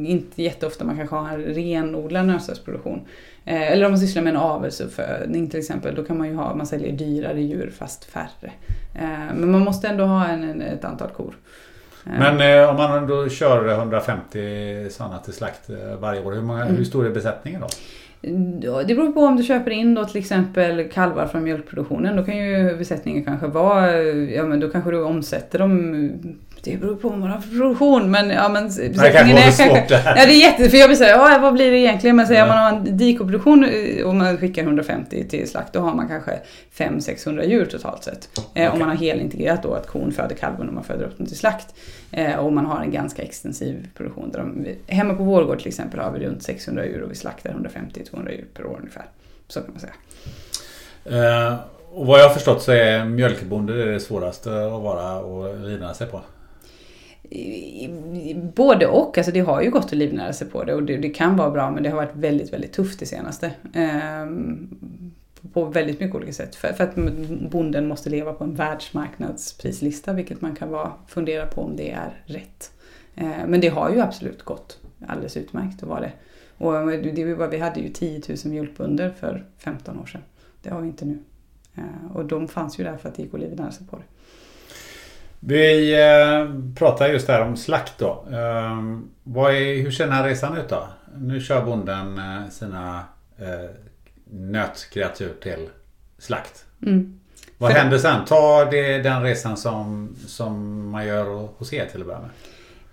inte jätteofta man kanske har en renodlad nötköttsproduktion. Eh, eller om man sysslar med en avelsuppfödning till exempel, då kan man ju ha, man säljer dyrare djur fast färre. Eh, men man måste ändå ha en, ett antal kor. Eh. Men om man då kör 150 sådana till slakt varje år, hur, många, mm. hur stor är besättningen då? Det beror på om du köper in då till exempel kalvar från mjölkproduktionen. Då kan ju besättningen kanske vara, ja men då kanske du omsätter dem det beror på vad man har för produktion. Men, ja, men är kanske... Det ja, det är jätte... För jag säga, ja, vad blir det egentligen? Men säger ja. man har en dikoproduktion eh, och man skickar 150 till slakt, då har man kanske 500-600 djur totalt sett. Okay. Om man har helintegrerat då att kon föder kalven och man föder upp den till slakt. Eh, och man har en ganska extensiv produktion. Där de, hemma på vår gård till exempel har vi runt 600 djur och vi slaktar 150-200 djur per år ungefär. Så kan man säga. Uh, och vad jag har förstått så är mjölkbonde det svåraste att vara och livnära sig på. Både och. Alltså det har ju gått att livnära sig på det och det, det, kan vara bra men det har varit väldigt, väldigt tufft det senaste. Ehm, på väldigt mycket olika sätt. För, för, att bonden måste leva på en världsmarknadsprislista vilket man kan vara, fundera på om det är rätt. Ehm, men det har ju absolut gått alldeles utmärkt att vara det. Och eh, det, vi hade ju 10 000 mjölkbönder för 15 år sedan. Det har vi inte nu. Ehm, och de fanns ju där för att det gick att livnära sig på det. Vi eh, pratar just här om slakt då. Eh, är, hur ser den här resan ut då? Nu kör bonden eh, sina eh, nötkreatur till slakt. Mm. Vad För händer sen? Ta det, den resan som, som man gör hos er till att börja med.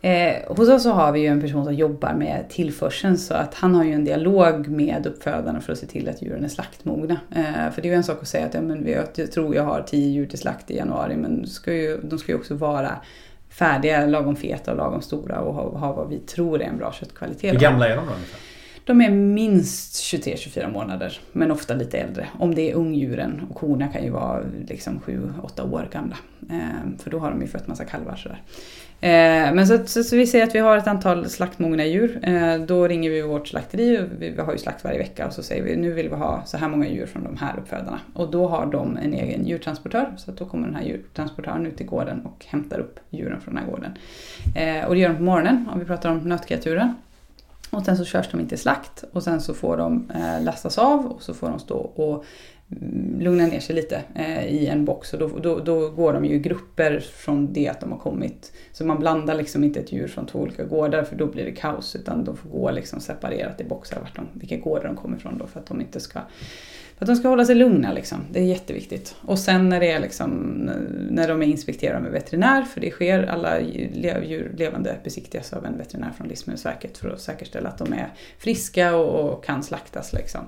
Eh, hos oss så har vi ju en person som jobbar med tillförseln så att han har ju en dialog med uppfödarna för att se till att djuren är slaktmogna. Eh, för det är ju en sak att säga att ja, men jag tror jag har tio djur till slakt i januari men ska ju, de ska ju också vara färdiga, lagom feta och lagom stora och ha, ha vad vi tror är en bra köttkvalitet. Hur gamla är de då ungefär? De är minst 23-24 månader, men ofta lite äldre. Om det är ungdjuren. Och korna kan ju vara liksom 7-8 år gamla. Eh, för då har de ju fött massa kalvar sådär. Eh, men så, så, så, vi säger att vi har ett antal slaktmogna djur. Eh, då ringer vi vårt slakteri, vi, vi har ju slakt varje vecka och så säger vi nu vill vi ha så här många djur från de här uppfödarna. Och då har de en egen djurtransportör så att då kommer den här djurtransportören ut till gården och hämtar upp djuren från den här gården. Eh, och det gör de på morgonen om vi pratar om nötkreaturen. Och sen så körs de in till slakt och sen så får de eh, lastas av och så får de stå och lugna ner sig lite eh, i en box. Och då, då, då, går de ju i grupper från det att de har kommit. Så man blandar liksom inte ett djur från två olika gårdar för då blir det kaos. Utan de får gå liksom separerat i boxar vart de, vilka gårdar de kommer ifrån då för att de inte ska att de ska hålla sig lugna liksom. Det är jätteviktigt. Och sen när det är liksom, när de är inspekterade med veterinär, för det sker, alla djur levande besiktigas av en veterinär från Livsmedelsverket för att säkerställa att de är friska och, och kan slaktas liksom.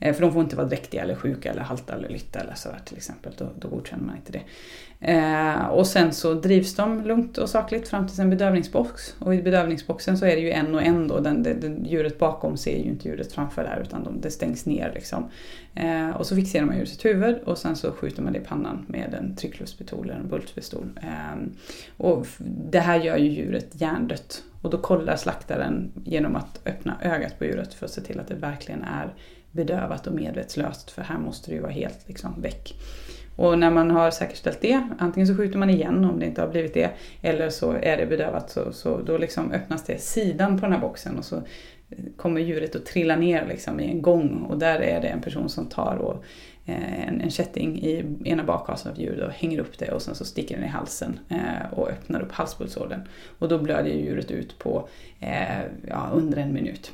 Eh, för de får inte vara dräktiga eller sjuka eller halta eller lytta eller sådär till exempel. Då, då godkänner man inte det. Eh, och sen så drivs de lugnt och sakligt fram till en bedövningsbox. Och i bedövningsboxen så är det ju en och en då. Den, den, djuret bakom ser ju inte djuret framför där utan de, det stängs ner liksom. Eh, och så fixerar man djurets huvud och sen så skjuter man det i pannan med en tryckluftspistol eller en bultpistol. Eh, och det här gör ju djuret hjärndött. Och då kollar slaktaren genom att öppna ögat på djuret för att se till att det verkligen är bedövat och medvetslöst. För här måste det ju vara helt liksom, väck. Och när man har säkerställt det, antingen så skjuter man igen om det inte har blivit det, eller så är det bedövat så, så då liksom öppnas det sidan på den här boxen och så kommer djuret att trilla ner liksom i en gång och där är det en person som tar och, eh, en, en kätting i ena bakhasen av djuret och hänger upp det och sen så sticker den i halsen eh, och öppnar upp halspulsådern. Och då blöder djuret ut på eh, ja, under en minut.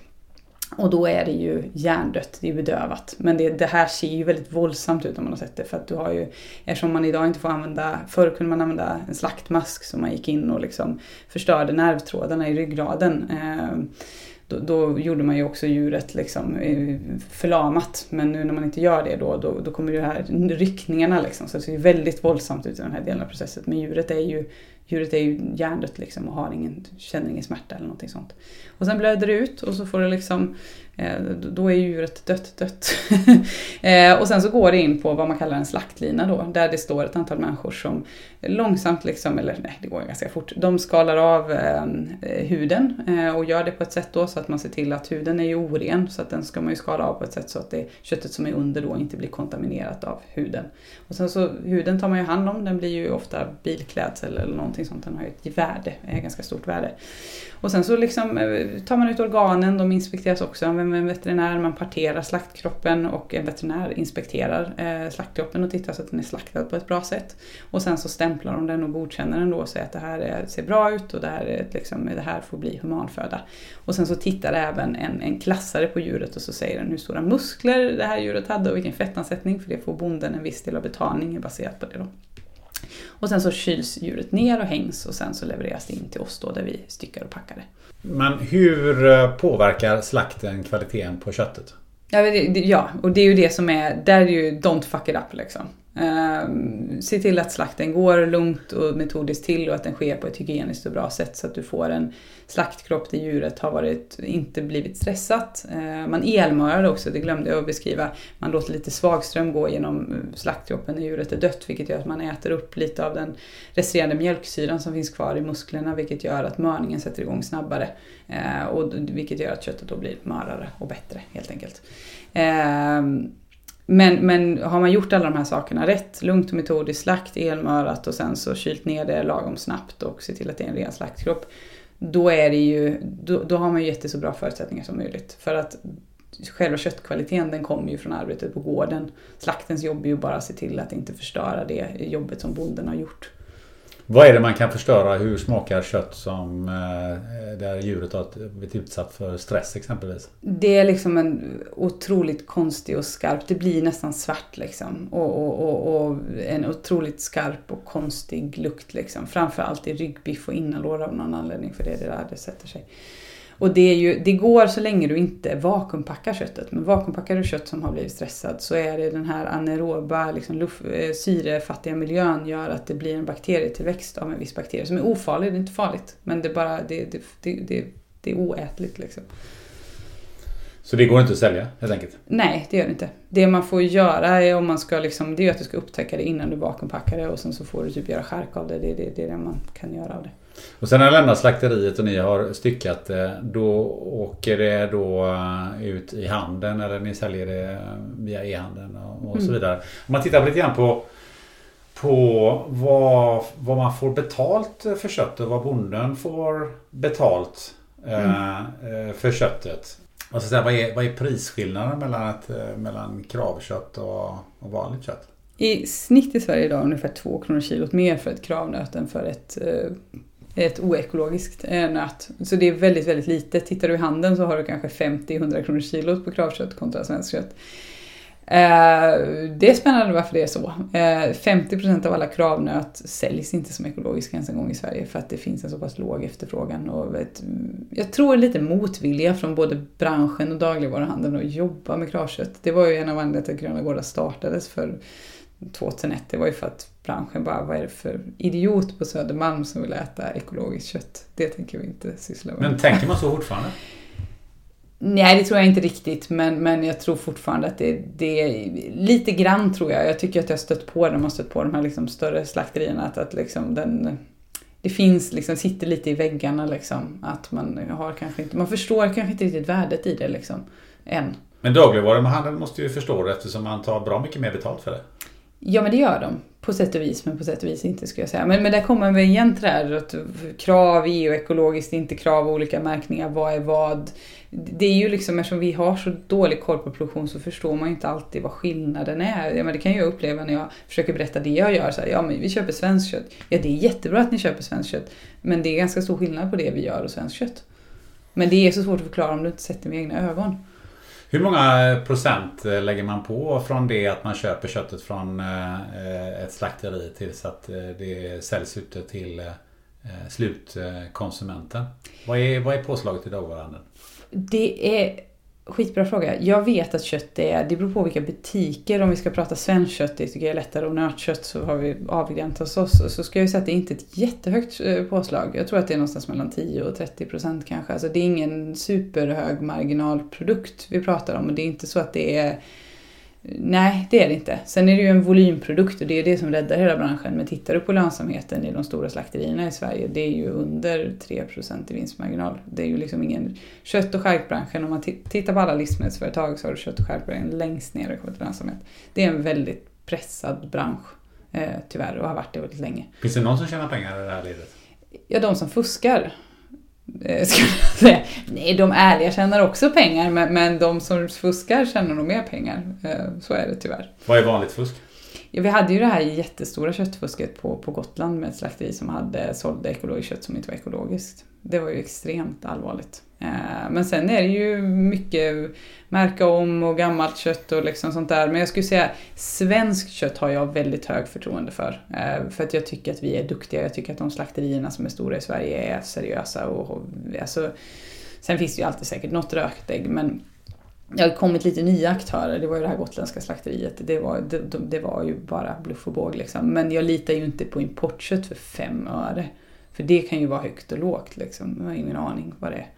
Och då är det ju hjärndött, det är bedövat. Men det, det, här ser ju väldigt våldsamt ut om man har sett det. För att du har ju, eftersom man idag inte får använda, förr kunde man använda en slaktmask som man gick in och liksom förstörde nervtrådarna i ryggraden. Eh, då, då, gjorde man ju också djuret liksom eh, förlamat. Men nu när man inte gör det då, då, då kommer ju här ryckningarna liksom. Så det ser ju väldigt våldsamt ut i den här delen av processen. Men djuret är ju djuret är ju hjärndött liksom och har ingen, känner ingen smärta eller någonting sånt. Och sen blöder det ut och så får det liksom, Eh, då är djuret dött, dött. Eh, och sen så går det in på vad man kallar en slaktlina då, där det står ett antal människor som långsamt liksom, eller nej det går ganska fort, de skalar av ehm, eh, huden eh, och gör det på ett sätt då så att man ser till att huden är ju oren så att den ska man ju skala av på ett sätt så att det köttet som är under då inte blir kontaminerat av huden. Och sen så huden tar man ju hand om, den blir ju ofta bilklädsel eller någonting sånt, den har ju ett värde, ett ganska stort värde. Och sen så liksom eh, tar man ut organen, de inspekteras också av en veterinär, man parterar slaktkroppen och en veterinär inspekterar eh, slaktkroppen och tittar så att den är slaktad på ett bra sätt. Och sen så stämplar de den och godkänner den då och säger att det här eh, ser bra ut och det här, är liksom, det här får bli humanföda. Och sen så tittar även en, en klassare på djuret och så säger den hur stora muskler det här djuret hade och vilken fettansättning, för det får bonden en viss del av betalningen baserat på det då. Och sen så kyls djuret ner och hängs och sen så levereras det in till oss då där vi styckar och packar det. Men hur eh, påverkar slakten kvaliteten på köttet? Ja, det, ja, och det är ju det som är, där är ju don't fuck it up liksom. Ehm, se till att slakten går lugnt och metodiskt till och att den sker på ett hygieniskt och bra sätt så att du får en slaktkropp där djuret har varit, inte blivit stressat. Ehm, man elmörar också, det glömde jag att beskriva. Man låter lite svagström gå genom eh, slaktkroppen när djuret är dött vilket gör att man äter upp lite av den resterande mjölksyran som finns kvar i musklerna vilket gör att mörningen sätter igång snabbare. Ehm, och vilket gör att köttet då blir mörare och bättre helt enkelt. Men, men har man gjort alla de här sakerna rätt, lugnt och metodiskt, slakt elmörat och sen så kylt ner det lagom snabbt och se till att det är en ren slaktkropp. Då, är det ju, då, då har man ju gett det så bra förutsättningar som möjligt. För att själva köttkvaliteten den kommer ju från arbetet på gården. Slaktens jobb är ju bara att se till att inte förstöra det jobbet som bonden har gjort. Vad är det man kan förstöra? Hur smakar kött som eh, där djuret har blivit utsatt för stress exempelvis? Det är liksom en otroligt konstig och skarp, det blir nästan svart liksom. Och, och, och, och en otroligt skarp och konstig lukt liksom. Framförallt i ryggbiff och innanlår av någon anledning för det är det där det sätter sig. Och det, är ju, det går så länge du inte vakuumpackar köttet. Men vakuumpackar du kött som har blivit stressat så är det den här anaeroba, liksom luft, eh, syrefattiga miljön gör att det blir en bakterietillväxt av en viss bakterie som är ofarlig, det är inte farligt. Men det är bara det, det, det, det, det är oätligt liksom. Så det går inte att sälja helt enkelt? Nej, det gör det inte. Det man får göra är om man ska liksom, det är att du ska upptäcka det innan du vakuumpackar det och sen så får du typ göra skärk av det. Det det, det, är det man kan göra av det. Och sen när jag lämnar slakteriet och ni har styckat det, då åker det då eh, ut i handeln eller ni säljer det via e-handeln och, och mm. så vidare. Om man tittar lite grann på på vad, vad man får betalt för köttet, vad bonden får betalt mm. eh, för köttet. Och så säga, vad, är, vad är prisskillnaden mellan, ett, eh, mellan kravkött och, och vanligt kött? I snitt i Sverige idag ungefär 2 kronor kilot mer för ett kravnöt än för ett eh, ett oekologiskt eh, nöt. Så det är väldigt, väldigt lite. Tittar du i handeln så har du kanske 50-100 kronor kilot på kravkött kontra svenskt kött. Eh, det är spännande varför det är så. Eh, 50% av alla kravnöt säljs inte som ekologiska ens en gång i Sverige för att det finns en så pass låg efterfrågan. Och ett, jag tror lite motvilja från både branschen och dagligvaruhandeln att jobba med kravkött. Det var ju en av anledningarna till att Gröna Gårdar startades för 2001. Det var ju för att branschen bara, vad är det för idiot på Södermalm som vill äta ekologiskt kött? Det tänker vi inte syssla med. Men tänker man så fortfarande? Nej, det tror jag inte riktigt, men, men jag tror fortfarande att det, det är lite grann tror jag. Jag tycker att jag har stött på det, man har stött på de här liksom större slakterierna, att, att liksom den, det finns, liksom, sitter lite i väggarna liksom. Att man har kanske inte, man förstår kanske inte riktigt värdet i det liksom, än. Men dagligvaruhandeln måste ju förstå det eftersom man tar bra mycket mer betalt för det. Ja men det gör de. På sätt och vis, men på sätt och vis inte skulle jag säga. Men, men där kommer vi igen till det här att krav, EU ekologiskt, inte krav, olika märkningar, vad är vad. Det är ju liksom, eftersom vi har så dålig koll på produktion så förstår man ju inte alltid vad skillnaden är. Ja, men det kan jag uppleva när jag försöker berätta det jag gör. Så här, ja men vi köper svenskt kött. Ja det är jättebra att ni köper svenskt kött. Men det är ganska stor skillnad på det vi gör och svenskt kött. Men det är så svårt att förklara om du inte sätter med egna ögon. Hur många procent eh, lägger man på från det att man köper köttet från eh, ett slakteri tills att eh, det säljs ute till slutkonsumenten? Vad är, vad är påslaget i dagvaruhandeln? Det är skitbra fråga. Jag vet att kött är, det beror på vilka butiker. Om vi ska prata svenskt kött, det tycker jag är lättare. Och nötkött så har vi avgränsat oss. Så ska jag säga att det är inte ett jättehögt eh, påslag. Jag tror att det är någonstans mellan 10 och 30 procent kanske. Alltså det är ingen superhög marginalprodukt vi pratar om. Och det är inte så att det är Nej, det är det inte. Sen är det ju en volymprodukt och det är det som räddar hela branschen. Men tittar du på lönsamheten i de stora slakterierna i Sverige, det är ju under 3% i vinstmarginal. Det är ju liksom ingen... Kött och charkbranschen, om man tittar på alla livsmedelsföretag så har du kött och charkbranschen längst ner i lönsamhet. Det är en väldigt pressad bransch, eh, tyvärr, och har varit det väldigt länge. Finns det någon som tjänar pengar i det här ledet? Ja, de som fuskar. Eh, skulle jag säga. Nej, de ärliga tjänar också pengar, men, men de som fuskar tjänar nog mer pengar. Eh, så är det tyvärr. Vad är vanligt fusk? Ja, vi hade ju det här jättestora köttfusket på, på Gotland med ett slakteri som hade sålde ekologiskt kött som inte var ekologiskt. Det var ju extremt allvarligt. Eh, men sen är det ju mycket märka om och gammalt kött och liksom sånt där. Men jag skulle säga svenskt kött har jag väldigt hög förtroende för. Eh, för att jag tycker att vi är duktiga. Jag tycker att de slakterierna som är stora i Sverige är seriösa. Och, och alltså, sen finns det ju alltid säkert något rökt ägg men det har kommit lite nya aktörer. Det var ju det här gotländska slakteriet. Det var, det, det var ju bara bluff och båg liksom. Men jag litar ju inte på importkött för fem öre. För det kan ju vara högt och lågt liksom. Jag har ingen aning vad det är.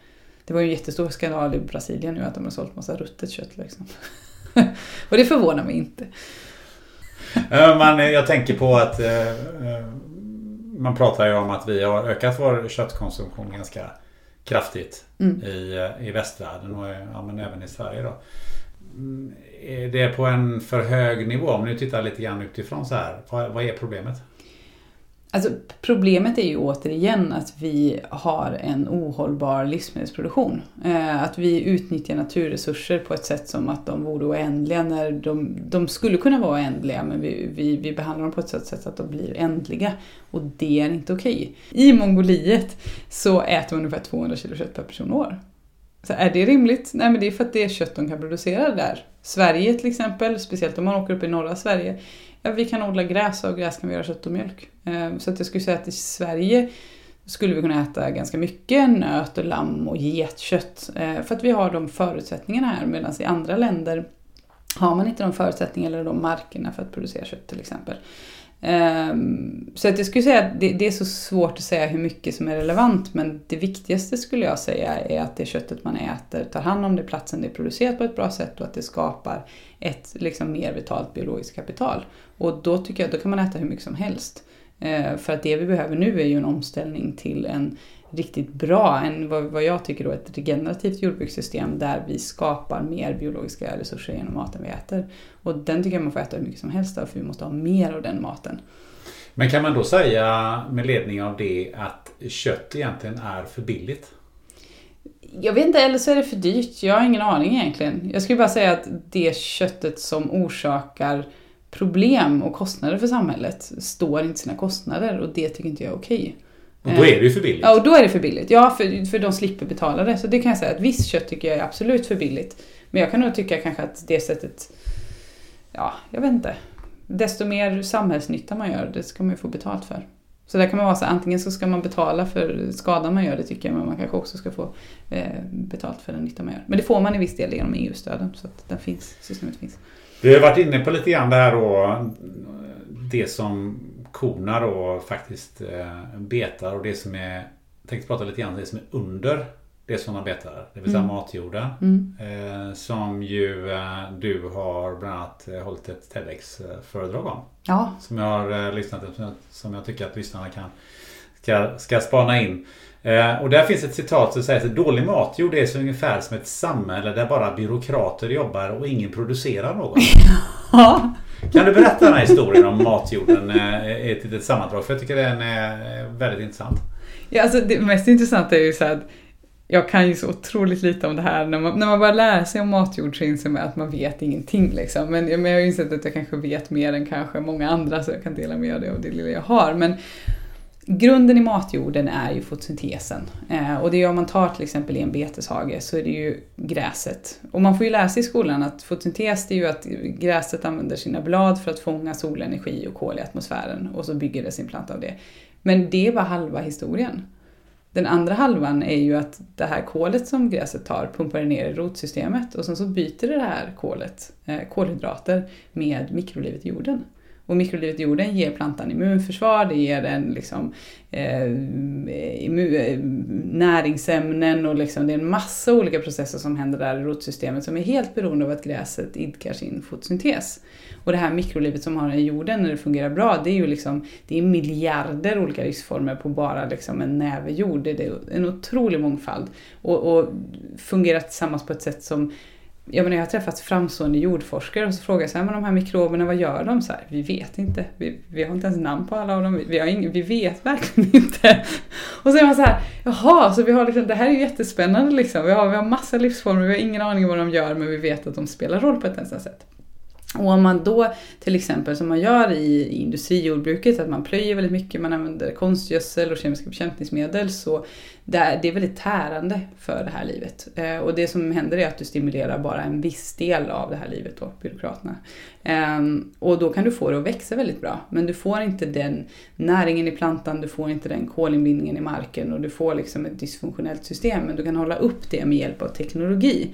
Det var ju en jättestor skandal i Brasilien nu att de har sålt massa ruttet kött liksom. och det förvånar mig inte. Man, jag tänker på att eh, eh, man pratar ju om att vi har ökat vår köttkonsumtion ganska kraftigt mm. i, i västvärlden och ja, men även i Sverige. Då. Mm, är det på en för hög nivå? Om ni tittar lite grann utifrån så här. Vad, vad är problemet? Alltså, problemet är ju återigen att vi har en ohållbar livsmedelsproduktion. Eh, att vi utnyttjar naturresurser på ett sätt som att de vore oändliga när de, de skulle kunna vara oändliga men vi, vi, vi behandlar dem på ett sätt så att de blir ändliga. Och det är inte okej. Okay. I Mongoliet så äter man ungefär 200 kilo kött per person och år. Så är det rimligt? Nej men det är för att det är kött de kan producera där. Sverige till exempel, speciellt om man åker upp i norra Sverige, ja, vi kan odla gräs och av gräs kan vi göra kött och mjölk. Eh, så att jag skulle säga att i Sverige skulle vi kunna äta ganska mycket nöt och lamm och getkött. Eh, för att vi har de förutsättningarna här medan i andra länder har man inte de förutsättningarna eller de markerna för att producera kött till exempel. Ehm, så att jag skulle säga att det, det, är så svårt att säga hur mycket som är relevant men det viktigaste skulle jag säga är att det köttet man äter tar hand om det platsen det är producerat på ett bra sätt och att det skapar ett liksom, mer vitalt biologiskt kapital. Och då tycker jag då kan man äta hur mycket som helst. Uh, för att det vi behöver nu är ju en omställning till en riktigt bra, en, vad, vad jag tycker då ett regenerativt jordbrukssystem där vi skapar mer biologiska resurser genom maten vi äter. Och den tycker jag man får äta hur mycket som helst av för vi måste ha mer av den maten. Men kan man då säga med ledning av det att kött egentligen är för billigt? Jag vet inte, eller så är det för dyrt. Jag har ingen aning egentligen. Jag skulle bara säga att det köttet som orsakar problem och kostnader för samhället står inte sina kostnader och det tycker inte jag är okej. Och då är det ju för billigt. Ja, och då är det för billigt. Ja, för, för de slipper betala det. Så det kan jag säga att visst kött tycker jag är absolut för billigt. Men jag kan nog tycka kanske att det sättet ja, jag vet inte. Desto mer samhällsnytta man gör, det ska man ju få betalt för. Så där kan man vara så antingen så ska man betala för skadan man gör, det tycker jag, men man kanske också ska få eh, betalt för den nytta man gör. Men det får man i viss del genom EU-stöden, så att den finns, systemet finns. Vi har varit inne på lite grann det här då, det som korna då faktiskt eh, betar och det som är, jag tänkte prata lite grann om det som är under det som de betar, det vill säga mm. matjorden. Mm. Eh, som ju eh, du har bland annat eh, hållit ett TEDx-föredrag om. Ja. Som jag har eh, lyssnat på, som jag tycker att lyssnarna kan ska, ska spana in. Eh, och där finns ett citat som säger att dålig matjord är så ungefär som ett samhälle där bara byråkrater jobbar och ingen producerar något. Ja. Kan du berätta den här historien om matjorden eh, i ett litet sammandrag? För jag tycker den är väldigt intressant. Ja, alltså det mest intressanta är ju så att jag kan ju så otroligt lite om det här. När man, när man börjar lära sig om matjord så inser man att man vet ingenting. Liksom. Men, men jag har ju insett att jag kanske vet mer än kanske många andra så jag kan dela med mig av det lilla jag har. Men grunden i matjorden är ju fotosyntesen. Eh, och det är om man tar till exempel i en beteshage så är det ju gräset. Och man får ju läsa i skolan att fotosyntes det är ju att gräset använder sina blad för att fånga solenergi och kol i atmosfären och så bygger det sin planta av det. Men det är bara halva historien. Den andra halvan är ju att det här kolet som gräset tar pumpar ner i rotsystemet och sen så byter det här kolet, eh, kolhydrater, med mikrolivet i jorden. Och mikrolivet i jorden ger plantan immunförsvar, det ger den liksom, eh, eh näringsämnen och liksom, det är en massa olika processer som händer där i rotsystemet som är helt beroende av att gräset idkar sin fotosyntes. Och det här mikrolivet som har i jorden när det fungerar bra, det är ju liksom, det är miljarder olika livsformer på bara liksom en näve jord. Det är en otrolig mångfald. Och, och fungerar tillsammans på ett sätt som jag, menar, jag har träffat framstående jordforskare och så frågar jag så här, men de här mikroberna, vad gör de? Så här, vi vet inte. Vi, vi har inte ens namn på alla av dem. Vi, har ing, vi vet verkligen inte. Och så är man så här, jaha, så vi har liksom, det här är ju jättespännande liksom. Vi har, vi har massa livsformer, vi har ingen aning om vad de gör, men vi vet att de spelar roll på ett annat sätt. Och om man då till exempel som man gör i industrijordbruket, att man plöjer väldigt mycket, man använder konstgödsel och kemiska bekämpningsmedel, så det är väldigt tärande för det här livet. Eh, och det som händer är att du stimulerar bara en viss del av det här livet då, byråkraterna. Ehm, och då kan du få det att växa väldigt bra. Men du får inte den näringen i plantan, du får inte den kolinbindningen i marken och du får liksom ett dysfunktionellt system. Men du kan hålla upp det med hjälp av teknologi.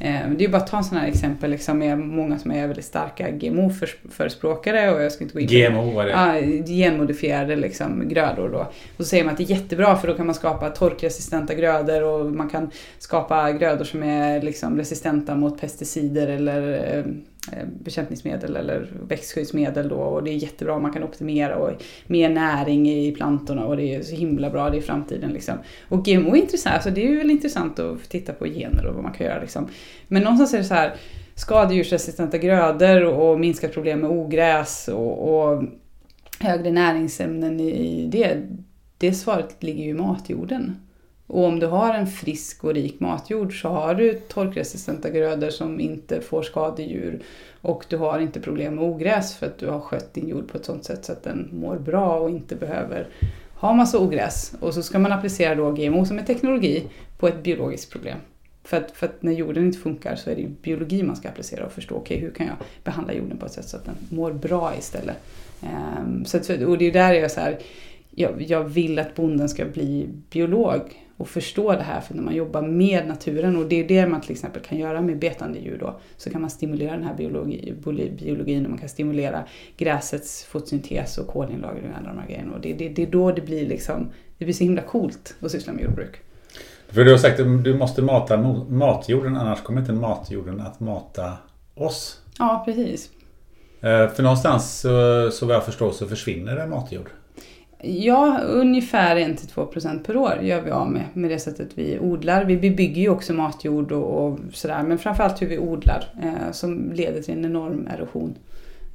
Ehm, det är bara att ta en sån här exempel liksom med många som är väldigt starka GMO-förespråkare och jag ska inte gå in på GMO, vad är det? Ja, genmodifierade liksom, grödor då. Och så säger man att det är jättebra för då kan man skapa torkresistenta grödor och man kan skapa grödor som är liksom resistenta mot pesticider eller ehm, Eh, Eh, bekämpningsmedel eller växtskyddsmedel då och det är jättebra, man kan optimera och mer näring i plantorna och det är så himla bra, det är framtiden liksom. Och GMO är intressant, alltså det är väl intressant att titta på gener och vad man kan göra liksom. Men någonstans är det så här skadedjursresistenta grödor och minskat problem med ogräs och, och högre näringsämnen i det, det svaret ligger ju i matjorden. Och om du har en frisk och rik matjord så har du torkresistenta grödor som inte får skadedjur och du har inte problem med ogräs för att du har skött din jord på ett sådant sätt så att den mår bra och inte behöver ha massa ogräs. Och så ska man applicera då GMO som en teknologi på ett biologiskt problem. För att, för att när jorden inte funkar så är det biologi man ska applicera och förstå, okej okay, hur kan jag behandla jorden på ett sätt så att den mår bra istället. Um, så att, och det är där jag så här, jag, jag vill att bonden ska bli biolog och förstå det här för när man jobbar med naturen och det är det man till exempel kan göra med betande djur då så kan man stimulera den här biologi, biologin och man kan stimulera gräsets fotosyntes och kolinlagring och alla de här grejerna och det, det, det är då det blir liksom det blir så himla coolt att syssla med jordbruk. För du har sagt att du måste mata matjorden annars kommer inte matjorden att mata oss. Ja precis. Eh, för någonstans så, så vad jag förstår så försvinner det matjord. Ja, ungefär 1-2% per år gör vi av med, med det sättet vi odlar. Vi bygger ju också matjord och, och sådär, men framförallt hur vi odlar eh, som leder till en enorm erosion.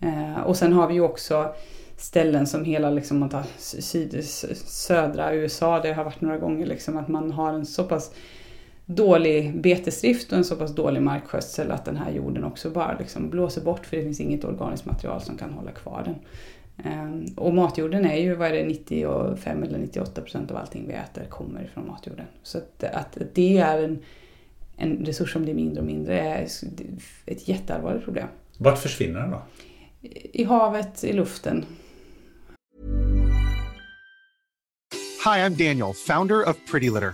Eh, och sen har vi ju också ställen som hela, liksom, man tar syd, södra USA, det har varit några gånger, liksom, att man har en så pass dålig betesdrift och en så pass dålig markskötsel att den här jorden också bara liksom blåser bort för det finns inget organiskt material som kan hålla kvar den. Ehm, och matjorden är ju, vad är det, 95 eller 98 procent av allting vi äter kommer från matjorden. Så att, att det är en, en resurs som blir mindre och mindre är ett jätteallvarligt problem. Vart försvinner den då? I havet, i luften. Hi, I'm Daniel, founder of Pretty Litter.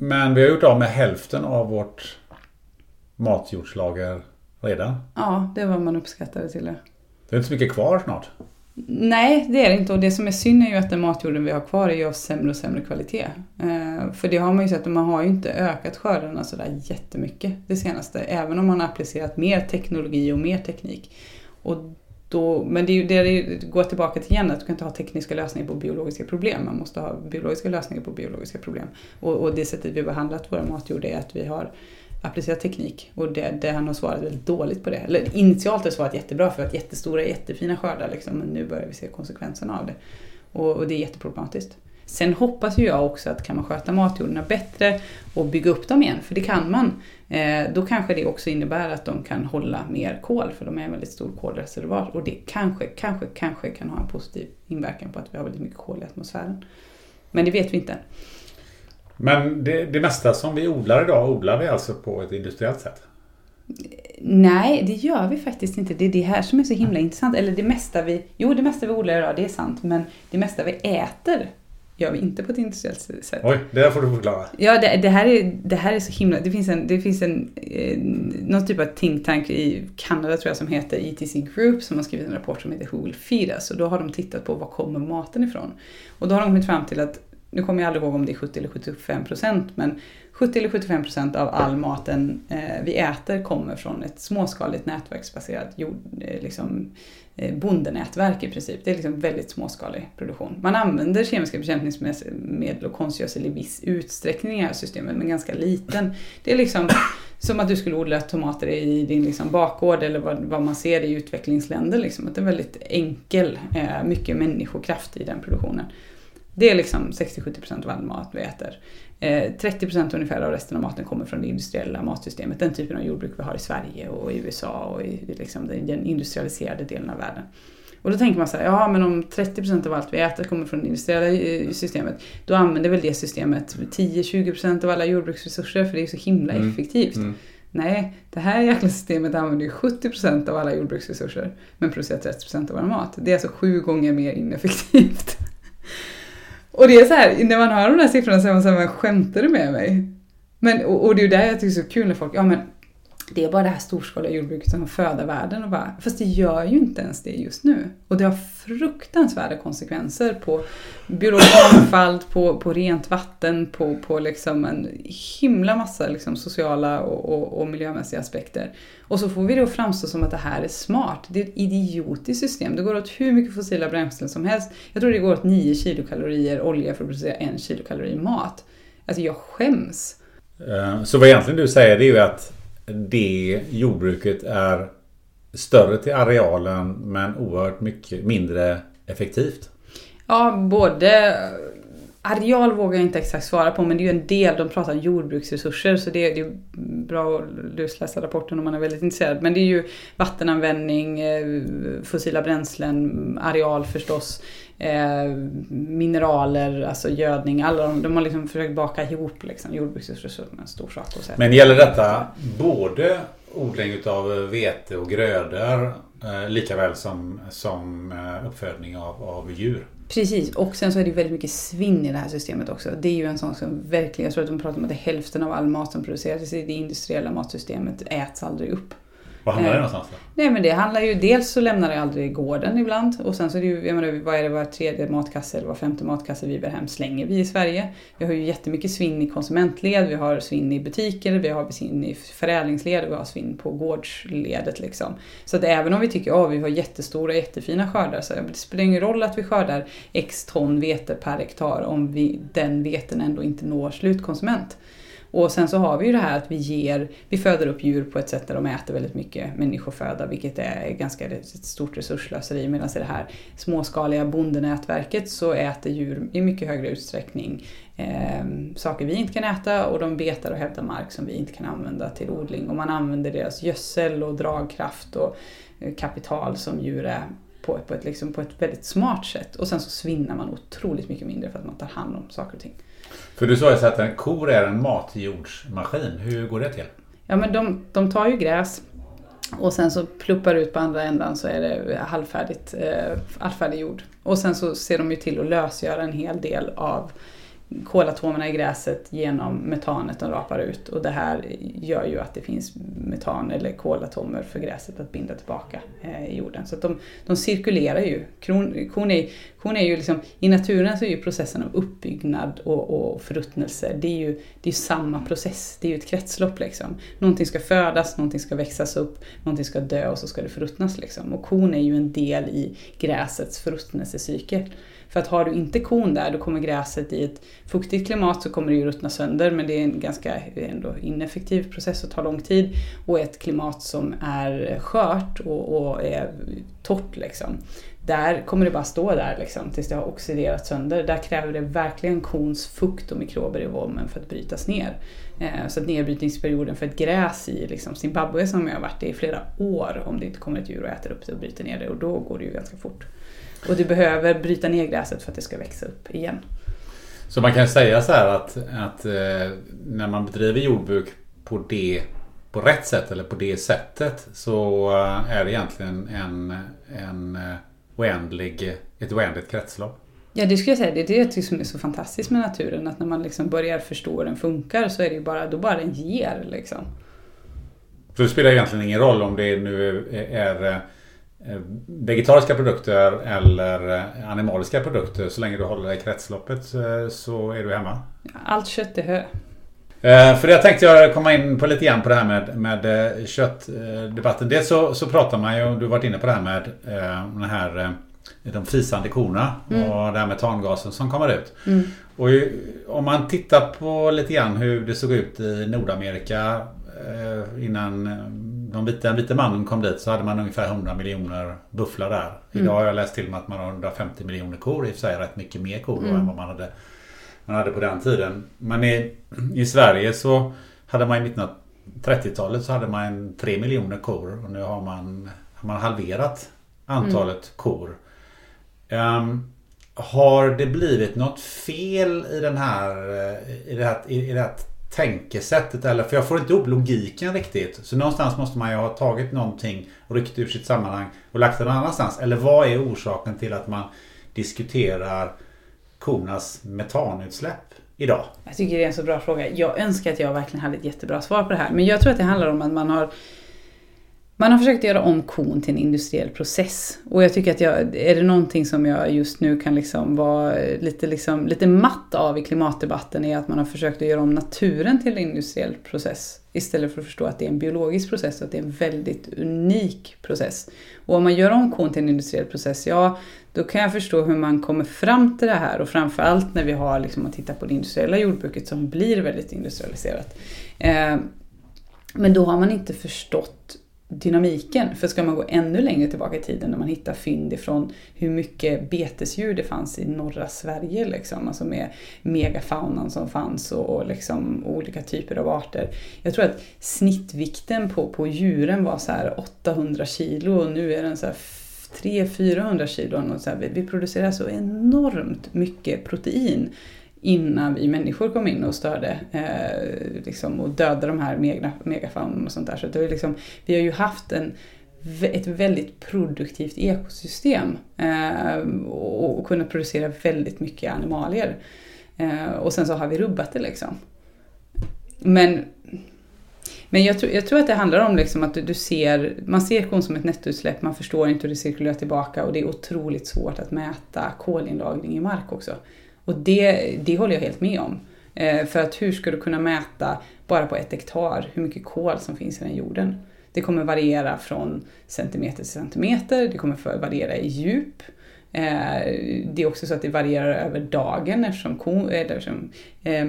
Men vi har gjort av med hälften av vårt matjordslager redan. ja, det var man uppskattade till det. Det är inte så mycket kvar snart. Nej, det är det inte. Och det som är synd är ju att den matjorden vi har kvar är ju av sämre och sämre kvalitet. Eh, för det har man ju sett, att man har ju inte ökat skördarna sådär jättemycket det senaste. Även om man har applicerat mer teknologi och mer teknik. Och då, men det är ju det det går tillbaka till igen, att du kan inte ha tekniska lösningar på biologiska problem. Man måste ha biologiska lösningar på biologiska problem. Och, och det sättet vi har behandlat våra matjord är att vi har applicerat teknik och det, det han har svarat väldigt dåligt på det. Eller initialt har svarat jättebra för att jättestora, jättefina skördar liksom, men nu börjar vi se konsekvenserna av det. Och, och det är jätteproblematiskt. Sen hoppas ju jag också att kan man sköta matjordarna bättre och bygga upp dem igen, för det kan man, då kanske det också innebär att de kan hålla mer kol, för de är en väldigt stor kolreservoar. Och det kanske, kanske, kanske kan ha en positiv inverkan på att vi har väldigt mycket kol i atmosfären. Men det vet vi inte. Men det, det mesta som vi odlar idag odlar vi alltså på ett industriellt sätt. Nej, det gör vi faktiskt inte. Det är det här som är så himla intressant. Eller det mesta vi, jo det mesta vi odlar idag, det är sant. Men det mesta vi äter gör vi inte på ett industriellt sätt. Oj, det där får du förklara. Ja, det, det, här är, det här är så himla... Det finns en, det finns en eh, någon typ av think tank i Kanada tror jag som heter ETC Group som har skrivit en rapport som heter Who Will Feed Us? Och då har de tittat på var kommer maten ifrån? Och då har de kommit fram till att, nu kommer jag aldrig ihåg om det är 70 eller 75 procent, men 70 eller 75 procent av all maten eh, vi äter kommer från ett småskaligt nätverksbaserat jord, eh, liksom, eh, bondenätverk i princip. Det är liksom väldigt småskalig produktion. Man använder kemiska bekämpningsmedel och konstgödsel i viss utsträckning i det här systemet, men ganska liten. Det är liksom som att du skulle odla tomater i din liksom bakgård eller vad, vad man ser i utvecklingsländer. Liksom. Att det är väldigt enkel, eh, mycket människokraft i den produktionen. Det är liksom 60-70% av all mat vi äter. Eh, 30% ungefär av resten av maten kommer från det industriella matsystemet. Den typen av jordbruk vi har i Sverige och i USA och i liksom den industrialiserade delen av världen. Och då tänker man så här, ja men om 30% av allt vi äter kommer från det industriella systemet, då använder väl det systemet 10-20% av alla jordbruksresurser för det är så himla Mm. effektivt. Mm. Nej, det här jäkla systemet använder ju 70% av alla jordbruksresurser men producerar 30% av vår mat. Det är alltså sju gånger mer ineffektivt. Och det är så här, när man hör de där siffrorna så är man så här, men skämtar du med mig? Men, och, och det är ju där jag tycker det är så kul när folk, ja men det är bara det här storskaliga jordbruket som föder världen och bara, fast det gör ju inte ens det just nu. Och det har fruktansvärda konsekvenser på biologisk mångfald, på, på rent vatten, på, på liksom en himla massa liksom sociala och, och, och miljömässiga aspekter. Och så får vi då framstå som att det här är smart. Det är ett idiotiskt system. Det går åt hur mycket fossila bränslen som helst. Jag tror det går åt 9 kilokalorier olja för att producera en kilokalori mat. Alltså jag skäms. Eh, så vad egentligen du säger det är ju att det jordbruket är större till arealen men oerhört mycket mindre effektivt. Ja, både Areal vågar jag inte exakt svara på men det är ju en del, de pratar om jordbruksresurser så det är, det är bra att lusläsa rapporten om man är väldigt intresserad. Men det är ju vattenanvändning, eh, fossila bränslen, areal förstås, eh, mineraler, alltså gödning. Alla de, de har liksom försökt baka ihop liksom, jordbruksresurser som en stor sak. Och så. Men gäller detta både odling utav vete och grödor eh, lika väl som, som eh, uppfödning av, av djur? Precis, och sen så är det väldigt mycket svinn i det här systemet också. Det är ju en sån som verkligen, jag tror att de pratar om att hälften av all mat som produceras i det industriella matsystemet äts aldrig upp. Var hamnar det Eh, någonstans då? Nej men det handlar ju, dels så lämnar det aldrig gården ibland och sen så är det ju, jag menar vad är det var tredje matkasse eller var femte matkasse vi bär hem slänger vi i Sverige. Vi har ju jättemycket svinn i konsumentled, vi har svinn i butiker, vi har svinn i förädlingsled och vi har svinn på gårdsledet liksom. Så att även om vi tycker att vi har jättestora jättefina skördar så det spelar ingen roll att vi skördar x ton vete per hektar om vi, den veten ändå inte når slutkonsument. Och sen så har vi ju det här att vi ger, vi föder upp djur på ett sätt där de äter väldigt mycket människoföda, vilket är ganska ett stort resursslöseri. Medan i det här småskaliga bondenätverket så äter djur i mycket högre utsträckning eh, saker vi inte kan äta och de betar och hävdar mark som vi inte kan använda till odling. Och man använder deras gödsel och dragkraft och eh, kapital som djur är på, på, ett, liksom, på ett väldigt smart sätt. Och sen så svinnar man otroligt mycket mindre för att man tar hand om saker och ting. För du sa ju så att en kor är en matjordsmaskin. Hur går det till? Ja men de, de tar ju gräs och sen så pluppar ut på andra ändan så är det halvfärdigt, eh, halvfärdig jord. Och sen så ser de ju till att lösgöra en hel del av kolatomerna i gräset genom metanet de rapar ut. Och det här gör ju att det finns metan eller kolatomer för gräset att binda tillbaka eh, i jorden. Så att de, de cirkulerar ju. Kon, kon, är, kon är ju liksom, I naturen så är ju processen av uppbyggnad och, och förruttnelse, det är ju det är samma process. Det är ju ett kretslopp liksom. Någonting ska födas, någonting ska växas upp, någonting ska dö och så ska det förruttnas liksom. Och kon är ju en del i gräsets förruttnelsecykel. För att har du inte kon där, då kommer gräset i ett fuktigt klimat så kommer det ju ruttna sönder men det är en ganska ändå ineffektiv process och tar lång tid. Och ett klimat som är skört och, och är torrt liksom. Där kommer det bara stå där liksom, tills det har oxiderat sönder. Där kräver det verkligen kons fukt och mikrober i våmen för att brytas ner. Eh, så att nedbrytningsperioden för ett gräs i liksom, Zimbabwe som jag har varit i flera år om det inte kommer ett djur och äter upp det och bryter ner det och då går det ju ganska fort. Och du behöver bryta ner gräset för att det ska växa upp igen. Så man kan säga så här att, att eh, när man bedriver jordbruk på det på rätt sätt eller på det sättet så eh, är det egentligen en, en eh, oändlig, ett oändligt kretslopp. Ja det skulle jag säga, det är det jag tycker som är så fantastiskt med naturen. Att när man liksom börjar förstå hur den funkar så är det ju bara, då bara den ger liksom. Så det spelar egentligen ingen roll om det nu är, vegetariska produkter eller eh, animaliska produkter. Så länge du håller dig i kretsloppet eh, så är du hemma. Allt kött är hö. Eh, För det tänkte jag komma in på lite grann på det här med, med eh, köttdebatten. Dels så, så pratar man ju, du har varit inne på det här med eh, den här eh, de fisande korna och den här metangasen som kommer ut. Och ju, om man tittar på lite grann hur det såg ut i Nordamerika eh, innan eh, de vita, den vita mannen kom dit så hade man ungefär 100 miljoner bufflar där. Idag har jag läst till mig att man har 150 miljoner kor, i och för sig rätt mycket mer kor då än vad man hade, man hade på den tiden. Men i, i Sverige så hade man i mitten av 30-talet så hade man 3 miljoner kor och nu har man, har man halverat antalet kor. Ehm, har det blivit något fel i den här, eh, i det här, i det här tänkesättet? Eller, för jag får inte ihop logiken riktigt. Så någonstans måste man ju ha tagit någonting och ryckt ur sitt sammanhang och lagt det någon annanstans. Eller vad är orsaken till att man diskuterar kornas metanutsläpp idag? Jag tycker det är en så bra fråga. Jag önskar att jag verkligen hade ett jättebra svar på det här. Men jag tror att det handlar om att man har man har försökt göra om kon till en industriell process. Och jag tycker att jag, är det någonting som jag just nu kan liksom vara lite, liksom, lite matt av i klimatdebatten är att man har försökt att göra om naturen till en industriell process. Istället för att förstå att det är en biologisk process och att det är en väldigt unik process. Och om man gör om kon till en industriell process, ja då kan jag förstå hur man kommer fram till det här. Och framförallt när vi har, liksom, att titta på det industriella jordbruket som blir väldigt industrialiserat. Eh, men då har man inte förstått dynamiken. För ska man gå ännu längre tillbaka i tiden när man hittar fynd ifrån hur mycket betesdjur det fanns i norra Sverige, liksom, alltså med megafaunan som fanns och liksom olika typer av arter. Jag tror att snittvikten på, på djuren var så här 800 kilo och nu är den så 300-400 kilo. Och så här, vi, vi producerar så enormt mycket protein innan vi människor kom in och störde eh, liksom, och dödade de här megafaunorna och sånt där. Så det är liksom, vi har ju haft en, ett väldigt produktivt ekosystem eh, och, och kunnat producera väldigt mycket animalier. Eh, och sen så har vi rubbat det liksom. Men, men jag, tror, jag tror att det handlar om liksom att du, du ser, man ser kon som ett nettoutsläpp, man förstår inte hur det cirkulerar tillbaka och det är otroligt svårt att mäta kolinlagring i mark också. Och det, det håller jag helt med om. Eh, för att hur ska du kunna mäta bara på ett hektar hur mycket kol som finns i den jorden? Det kommer variera från centimeter till centimeter, det kommer variera i djup. Eh, det är också så att det varierar över dagen eftersom, ko, eller eftersom eh,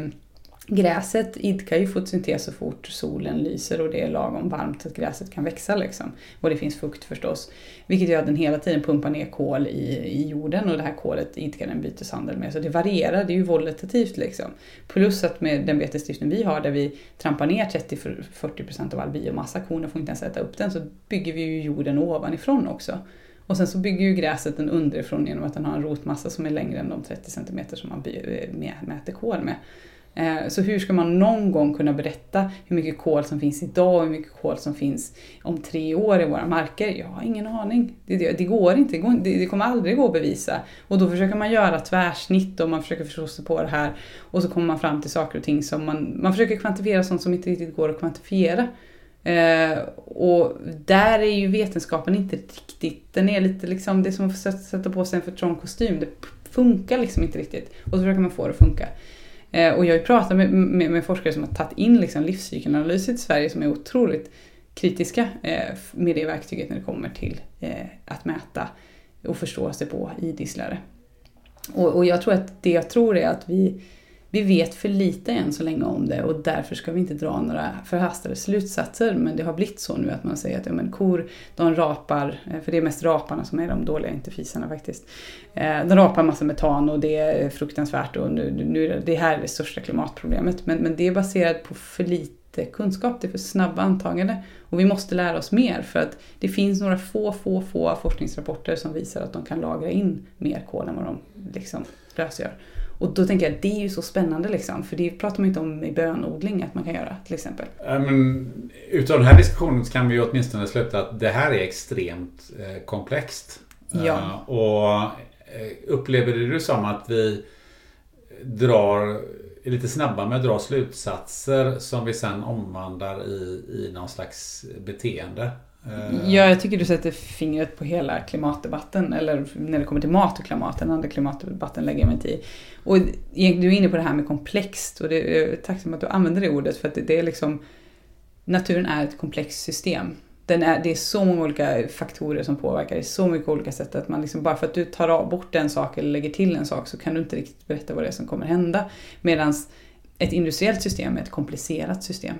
Gräset idkar ju fotosyntes så fort solen lyser och det är lagom varmt så att gräset kan växa. Liksom. Och det finns fukt förstås. Vilket gör att den hela tiden pumpar ner kol i, i jorden och det här kolet idkar den byteshandel med. Så det varierar, det är ju volatativt liksom. Plus att med den betesdriften vi har där vi trampar ner 30-40% av all biomassa, korna får inte ens äta upp den, så bygger vi ju jorden ovanifrån också. Och sen så bygger ju gräset den underifrån genom att den har en rotmassa som är längre än de 30 cm som man eh, mäter kol med. Eh, så hur ska man någon gång kunna berätta hur mycket kol som finns idag och hur mycket kol som finns om tre år i våra marker? Jag har ingen aning. Det, det, det går inte, det, går, det, kommer aldrig gå att bevisa. Och då försöker man göra tvärsnitt och man försöker förstå sig på det här. Och så kommer man fram till saker och ting som man, man försöker kvantifiera sånt som inte riktigt går att kvantifiera. Eh, och där är ju vetenskapen inte riktigt, den är lite liksom, det är som att sätta på sig en för trång kostym. Det funkar liksom inte riktigt. Och så försöker man få det att funka. Eh, och jag har ju pratat med, med, med, forskare som har tagit in liksom livscykelanalyser till Sverige som är otroligt kritiska eh, med det verktyget när det kommer till eh, att mäta och förstå sig på idisslare. Och, och jag tror att det jag tror är att vi vi vet för lite än så länge om det och därför ska vi inte dra några förhastade slutsatser. Men det har blivit så nu att man säger att ja, men kor, de rapar, eh, för det är mest raparna som är de dåliga, inte fisarna faktiskt. Eh, de rapar massa metan och det är fruktansvärt och nu, nu, det här är det största klimatproblemet. Men, men det är baserat på för lite kunskap, det är för snabba antaganden. Och vi måste lära oss mer för att det finns några få, få, få forskningsrapporter som visar att de kan lagra in mer kol än vad de liksom lösgör. Och då tänker jag att det är ju så spännande liksom, för det pratar man inte om i bönodling att man kan göra till exempel. Men, utav den här diskussionen kan vi åtminstone sluta att det här är extremt eh, komplext. Ja. Uh, och eh, upplever du som att vi drar, är lite snabba med att dra slutsatser som vi sen omvandlar i, i någon slags beteende? Eh, ja, jag tycker du sätter fingret på hela klimatdebatten. Eller när det kommer till mat och klimat. Den andra klimatdebatten lägger jag mig inte i. Och du är inne på det här med komplext. Och det är tacksam att du använder det ordet. För att det är liksom... Naturen är ett komplext system. Den är, det är så många olika faktorer som påverkar. Det är så mycket olika sätt att man liksom, bara för att du tar bort en sak eller lägger till en sak så kan du inte riktigt berätta vad det är som kommer hända. Medan ett industriellt system är ett komplicerat system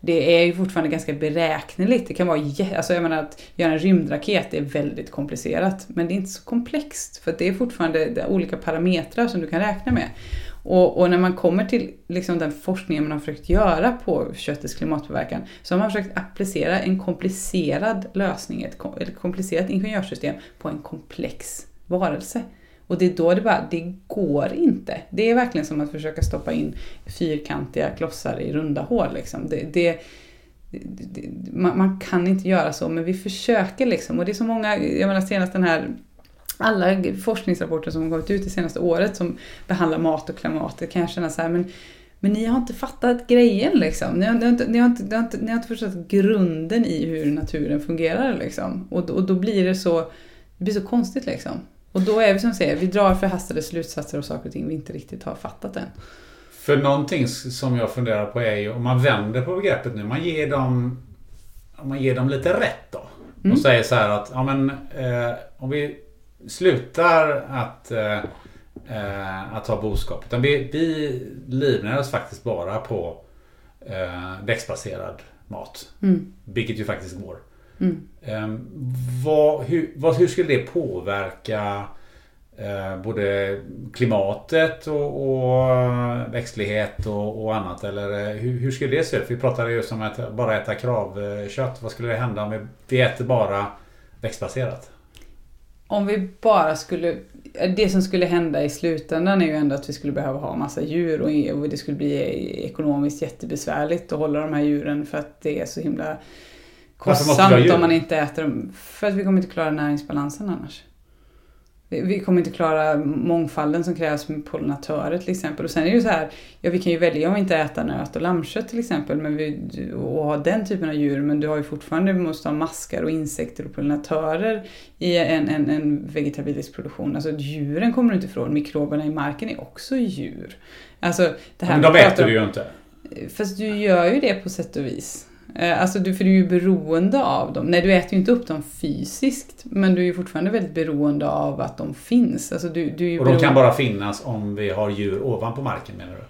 det är ju fortfarande ganska beräkneligt. Det kan vara, alltså jag menar att göra en rymdraket är väldigt komplicerat. Men det är inte så komplext för det är fortfarande olika parametrar som du kan räkna med. Och, och, när man kommer till liksom den forskningen man har försökt göra på köttets klimatpåverkan så har man försökt applicera en komplicerad lösning, ett, ett komplicerat ingenjörssystem på en komplex varelse. Och det är då det bara, det går inte. Det är verkligen som att försöka stoppa in fyrkantiga klossar i runda hål. Liksom. Det, det, det, man, man, kan inte göra så, men vi försöker liksom. Och det är så många, jag menar senast den här alla forskningsrapporter som har kommit ut det senaste året som behandlar mat och klimat, det kan jag känna så här, men, men ni har inte fattat grejen liksom. Ni har, ni har, inte, ni har, inte, ni har, inte, ni har inte förstått grunden i hur naturen fungerar liksom. Och, och då blir det så, det blir så konstigt liksom. Och då är vi som säger, vi drar förhastade slutsatser av saker och ting vi inte riktigt har fattat än. För någonting som jag funderar på är ju om man vänder på begreppet nu. Man ger dem, om man ger dem lite rätt då. Mm. Och säger så här att ja, men, eh, om vi slutar att, eh, eh att ha boskap. Utan vi, vi livnär oss faktiskt bara på eh, växtbaserad mat. Mm. Vilket ju faktiskt går. Eh, vad, hur, vad, hur skulle det påverka eh, både klimatet och, och eh, växtlighet och, och annat? Eller eh, hur, hur skulle det se ut? Vi pratade just om att bara äta kravkött. Vad skulle det hända om vi, äter bara växtbaserat? Om vi bara skulle... Det som skulle hända i slutändan är ju ändå att vi skulle behöva ha massa djur och det skulle bli ekonomiskt jättebesvärligt att hålla de här djuren för att det är så himla vi kostsamt om man inte äter dem. För att vi kommer inte klara näringsbalansen annars. Vi- Vi kommer inte klara mångfalden som krävs med pollinatörer till exempel. Och sen är det ju så här, ja vi kan ju välja om inte äta nöt och lammkött till exempel men vi, och ha den typen av djur men du har ju fortfarande, du måste ha maskar och insekter och pollinatörer i en, en, en vegetabilisk produktion. Alltså djuren kommer du inte ifrån, mikroberna i marken är också djur. Alltså, det här Men vi de äter du ju inte. Fast du gör ju det på sätt och vis. Eh, Alltså du, för du är ju beroende av dem. Nej, du äter ju inte upp dem fysiskt, men du är ju fortfarande väldigt beroende av att de finns. Alltså du, du Och de beroende... kan bara finnas om vi har djur ovanpå marken menar du?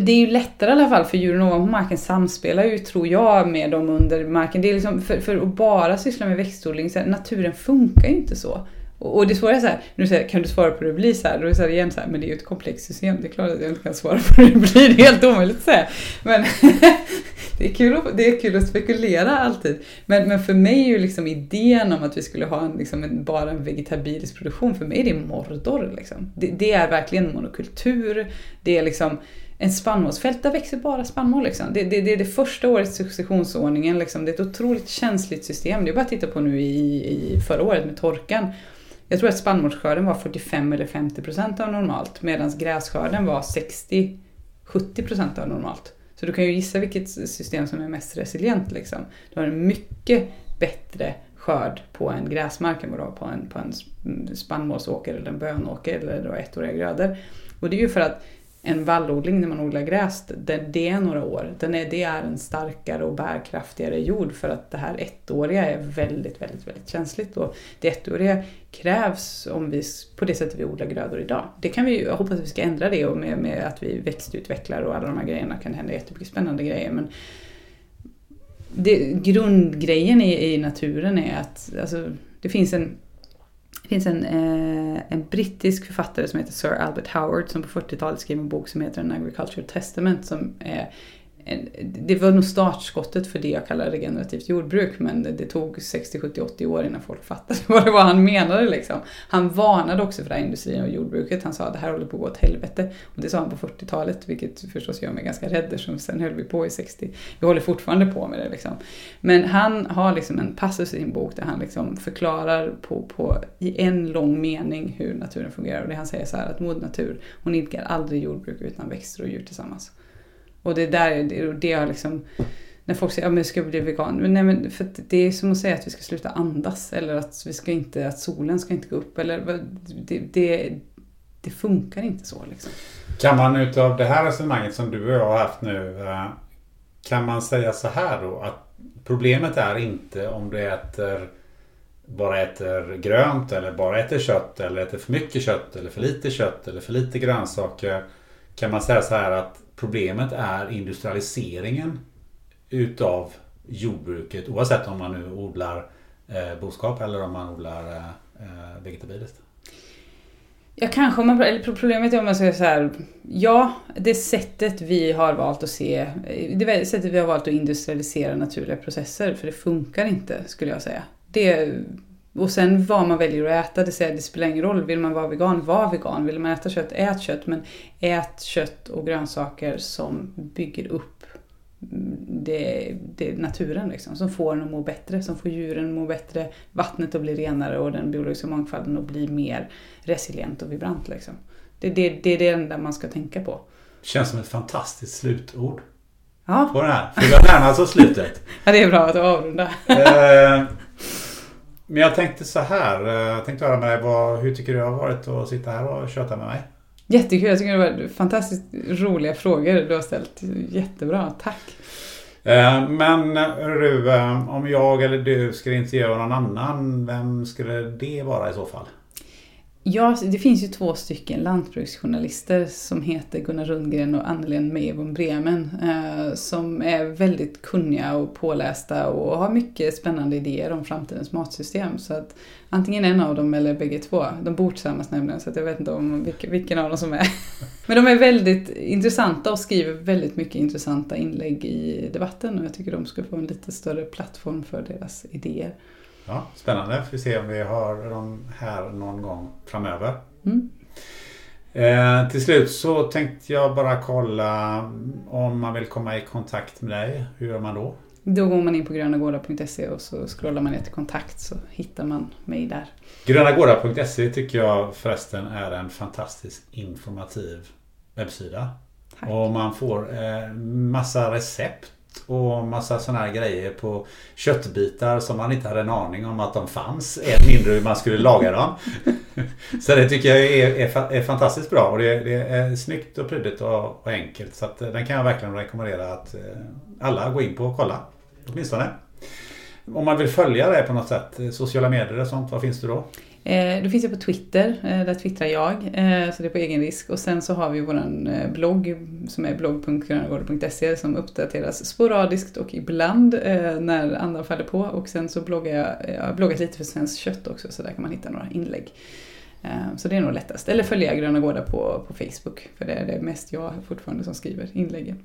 Det är ju lättare i alla fall för djuren ovanpå marken samspelar ju, tror jag, med dem under marken. Det är liksom, för, för att bara syssla med växtodling, så här, naturen funkar ju inte så. Och, det svåra är så här, nu du säger kan du svara på hur det blir så här? Då är det så här igen så här, men det är ju ett komplext system. Det är klart att jag inte kan svara på hur det blir. Det är helt omöjligt att säga. Men det, är kul att, det är kul att spekulera alltid. Men, men för mig är ju liksom idén om att vi skulle ha en, liksom en, bara en vegetabilisk produktion, för mig är det Mordor. Liksom. Det, det är verkligen monokultur. Det är liksom en spannmålsfält, där växer bara spannmål. Liksom. Det, det, det är det första årets successionsordningen. Liksom. Det är ett otroligt känsligt system. Det är bara att titta på nu i, i förra året med torkan. Jag tror att spannmålsskörden var 45 eller 50 procent av normalt medan grässkörden var 60-70 procent av normalt. Så du kan ju gissa vilket system som är mest resilient. Liksom. Du har en mycket bättre skörd på en gräsmark än vad du har på en, på en spannmålsåker eller en bönåker eller ettåriga grödor. Och det är ju för att en vallodling när man odlar gräs, det, det är några år. Den är, det är en starkare och bärkraftigare jord för att det här ettåriga är väldigt, väldigt, väldigt känsligt. Och det ettåriga krävs om vi, på det sättet vi odlar grödor idag. Det kan vi, jag hoppas att vi ska ändra det och med, med att vi växtutvecklar och alla de här grejerna kan hända jättemycket spännande grejer. Men det, grundgrejen i, i naturen är att alltså, det finns en finns en, eh, en brittisk författare som heter Sir Albert Howard som på 40-talet skrev en bok som heter An Agricultural Testament som är Eh, det var nog startskottet för det jag kallar regenerativt jordbruk men det, det tog 60, 70, 80 år innan folk fattade vad det var han menade. Liksom. Han varnade också för det här industrin och jordbruket. Han sa att det här håller på att gå åt helvete. Och det sa han på 40-talet vilket förstås gör mig ganska rädd eftersom sen höll vi på i 60. Vi håller fortfarande på med det. Liksom. Men han har liksom en passus i sin bok där han liksom förklarar på, på, i en lång mening hur naturen fungerar. Och det han säger så här att moder natur, hon idkar aldrig jordbruk utan växter och djur tillsammans. Och det där, det, det har liksom, när folk säger att ja, jag ska bli vegan. Men nej, men för att det är som att säga att vi ska sluta andas eller att, vi ska inte, att solen ska inte gå upp. Eller, det, det, det funkar inte så. Liksom. Kan man utav det här resonemanget som du och jag har haft nu eh, Kan man säga så här då att Problemet är inte om du äter bara äter grönt eller bara äter kött eller äter för mycket kött eller för lite kött eller för lite grönsaker. Kan man säga så här att problemet är industrialiseringen utav jordbruket oavsett om man nu odlar eh, boskap eller om man odlar eh, eh vegetabiliskt. Ja, kanske om man, eller problemet är om man säger så här. Ja, det sättet vi har valt att se, eh, det sättet vi har valt att industrialisera naturliga processer, för det funkar inte skulle jag säga. Det, och sen vad man väljer att äta, det, säger, det spelar ingen roll. Vill man vara vegan, var vegan. Vill man äta kött, ät kött. Men ät kött och grönsaker som bygger upp det, det naturen liksom. Som får den att må bättre, som får djuren att må bättre, vattnet att bli renare och den biologiska mångfalden att bli mer resilient och vibrant liksom. Det, det, det är det enda man ska tänka på. Känns som ett fantastiskt slutord Ja, på den här. För vi har närmat oss slutet. ja det är bra att avrunda. Men jag tänkte så här. eh, Jag tänkte höra med dig. Vad, hur tycker du det har varit att sitta här och köta med mig? Jättekul, jag tycker det var fantastiskt roliga frågor du har ställt. Jättebra, tack. Eh, Men du, eh, om jag eller du skulle intervjua någon annan, vem skulle det vara i så fall? Ja, det finns ju två stycken lantbruksjournalister som heter Gunnar Rundgren och Annelien Meivon Bremen eh, som är väldigt kunniga och pålästa och har mycket spännande idéer om framtidens matsystem. Så att antingen en av dem eller bägge två. De bor tillsammans nämligen så att jag vet inte om vilken, vilken av dem som är. Men de är väldigt intressanta och skriver väldigt mycket intressanta inlägg i debatten och jag tycker de ska få en lite större plattform för deras idéer. Ja, spännande. Får se om vi har dem här någon gång framöver. Mm. Eh, till slut så tänkte jag bara kolla om man vill komma i kontakt med dig. Hur gör man då? Då går man in på grönagårdar.se och så scrollar man ner till kontakt så hittar man mig där. Grönagårdar.se tycker jag förresten är en fantastiskt informativ webbsida. Tack. Och man får eh, massa recept och massa sådana här grejer på köttbitar som man inte hade en aning om att de fanns. Än mindre hur man skulle laga dem. Så det tycker jag är, är, är fantastiskt bra och det, det är snyggt och prydligt och, och enkelt. Så att, eh, den kan jag verkligen rekommendera att eh, alla går in på och kolla. Åtminstone. Om man vill följa det på något sätt, eh, sociala medier och sånt, vad finns det då? Eh, då finns jag på Twitter, eh, där twittrar jag, eh, så det är på egen risk. Och sen så har vi vår blogg som är blogg.grönagården.se som uppdateras sporadiskt och ibland när andan faller på. Och sen så bloggar jag, jag har bloggat lite för Svenskt Kött också så där kan man hitta några inlägg. Så det är nog lättast. Eller följa Gröna Gårdar på, på Facebook för det är det mest jag fortfarande som skriver inläggen.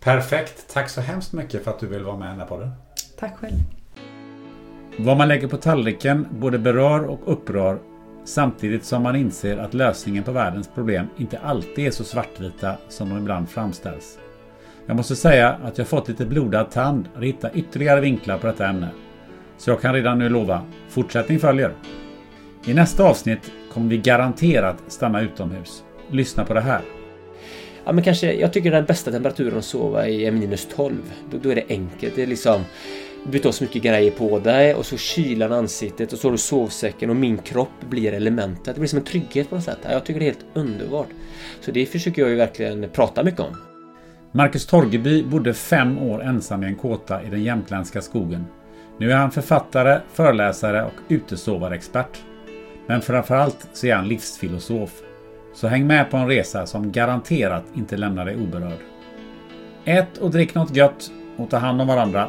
Perfekt. Tack så hemskt mycket för att du vill vara med i den här podden. Tack själv. Vad man lägger på tallriken både berör och upprör samtidigt som man inser att lösningen på världens problem inte alltid är så svartvita som de ibland framställs. Jag måste säga att jag fått lite blodad tand att hitta ytterligare vinklar på detta ämne. Så jag kan redan nu lova, fortsättning följer. I nästa avsnitt kommer vi garanterat stanna utomhus. Lyssna på det här. Ja, men kanske, jag tycker den bästa temperaturen att sova i är minus 12. Då, då är det enkelt. Det är liksom du av så mycket grejer på dig och så kylan ansiktet och så har du sovsäcken och min kropp blir elementet. Det blir som en trygghet på något sätt. Jag tycker det är helt underbart. Så det försöker jag ju verkligen prata mycket om. Marcus Torgeby bodde fem år ensam i en kåta i den jämtländska skogen. Nu är han författare, föreläsare och utesovarexpert. Men framförallt så är han livsfilosof. Så häng med på en resa som garanterat inte lämnar dig oberörd. Ät och drick något gött och ta hand om varandra.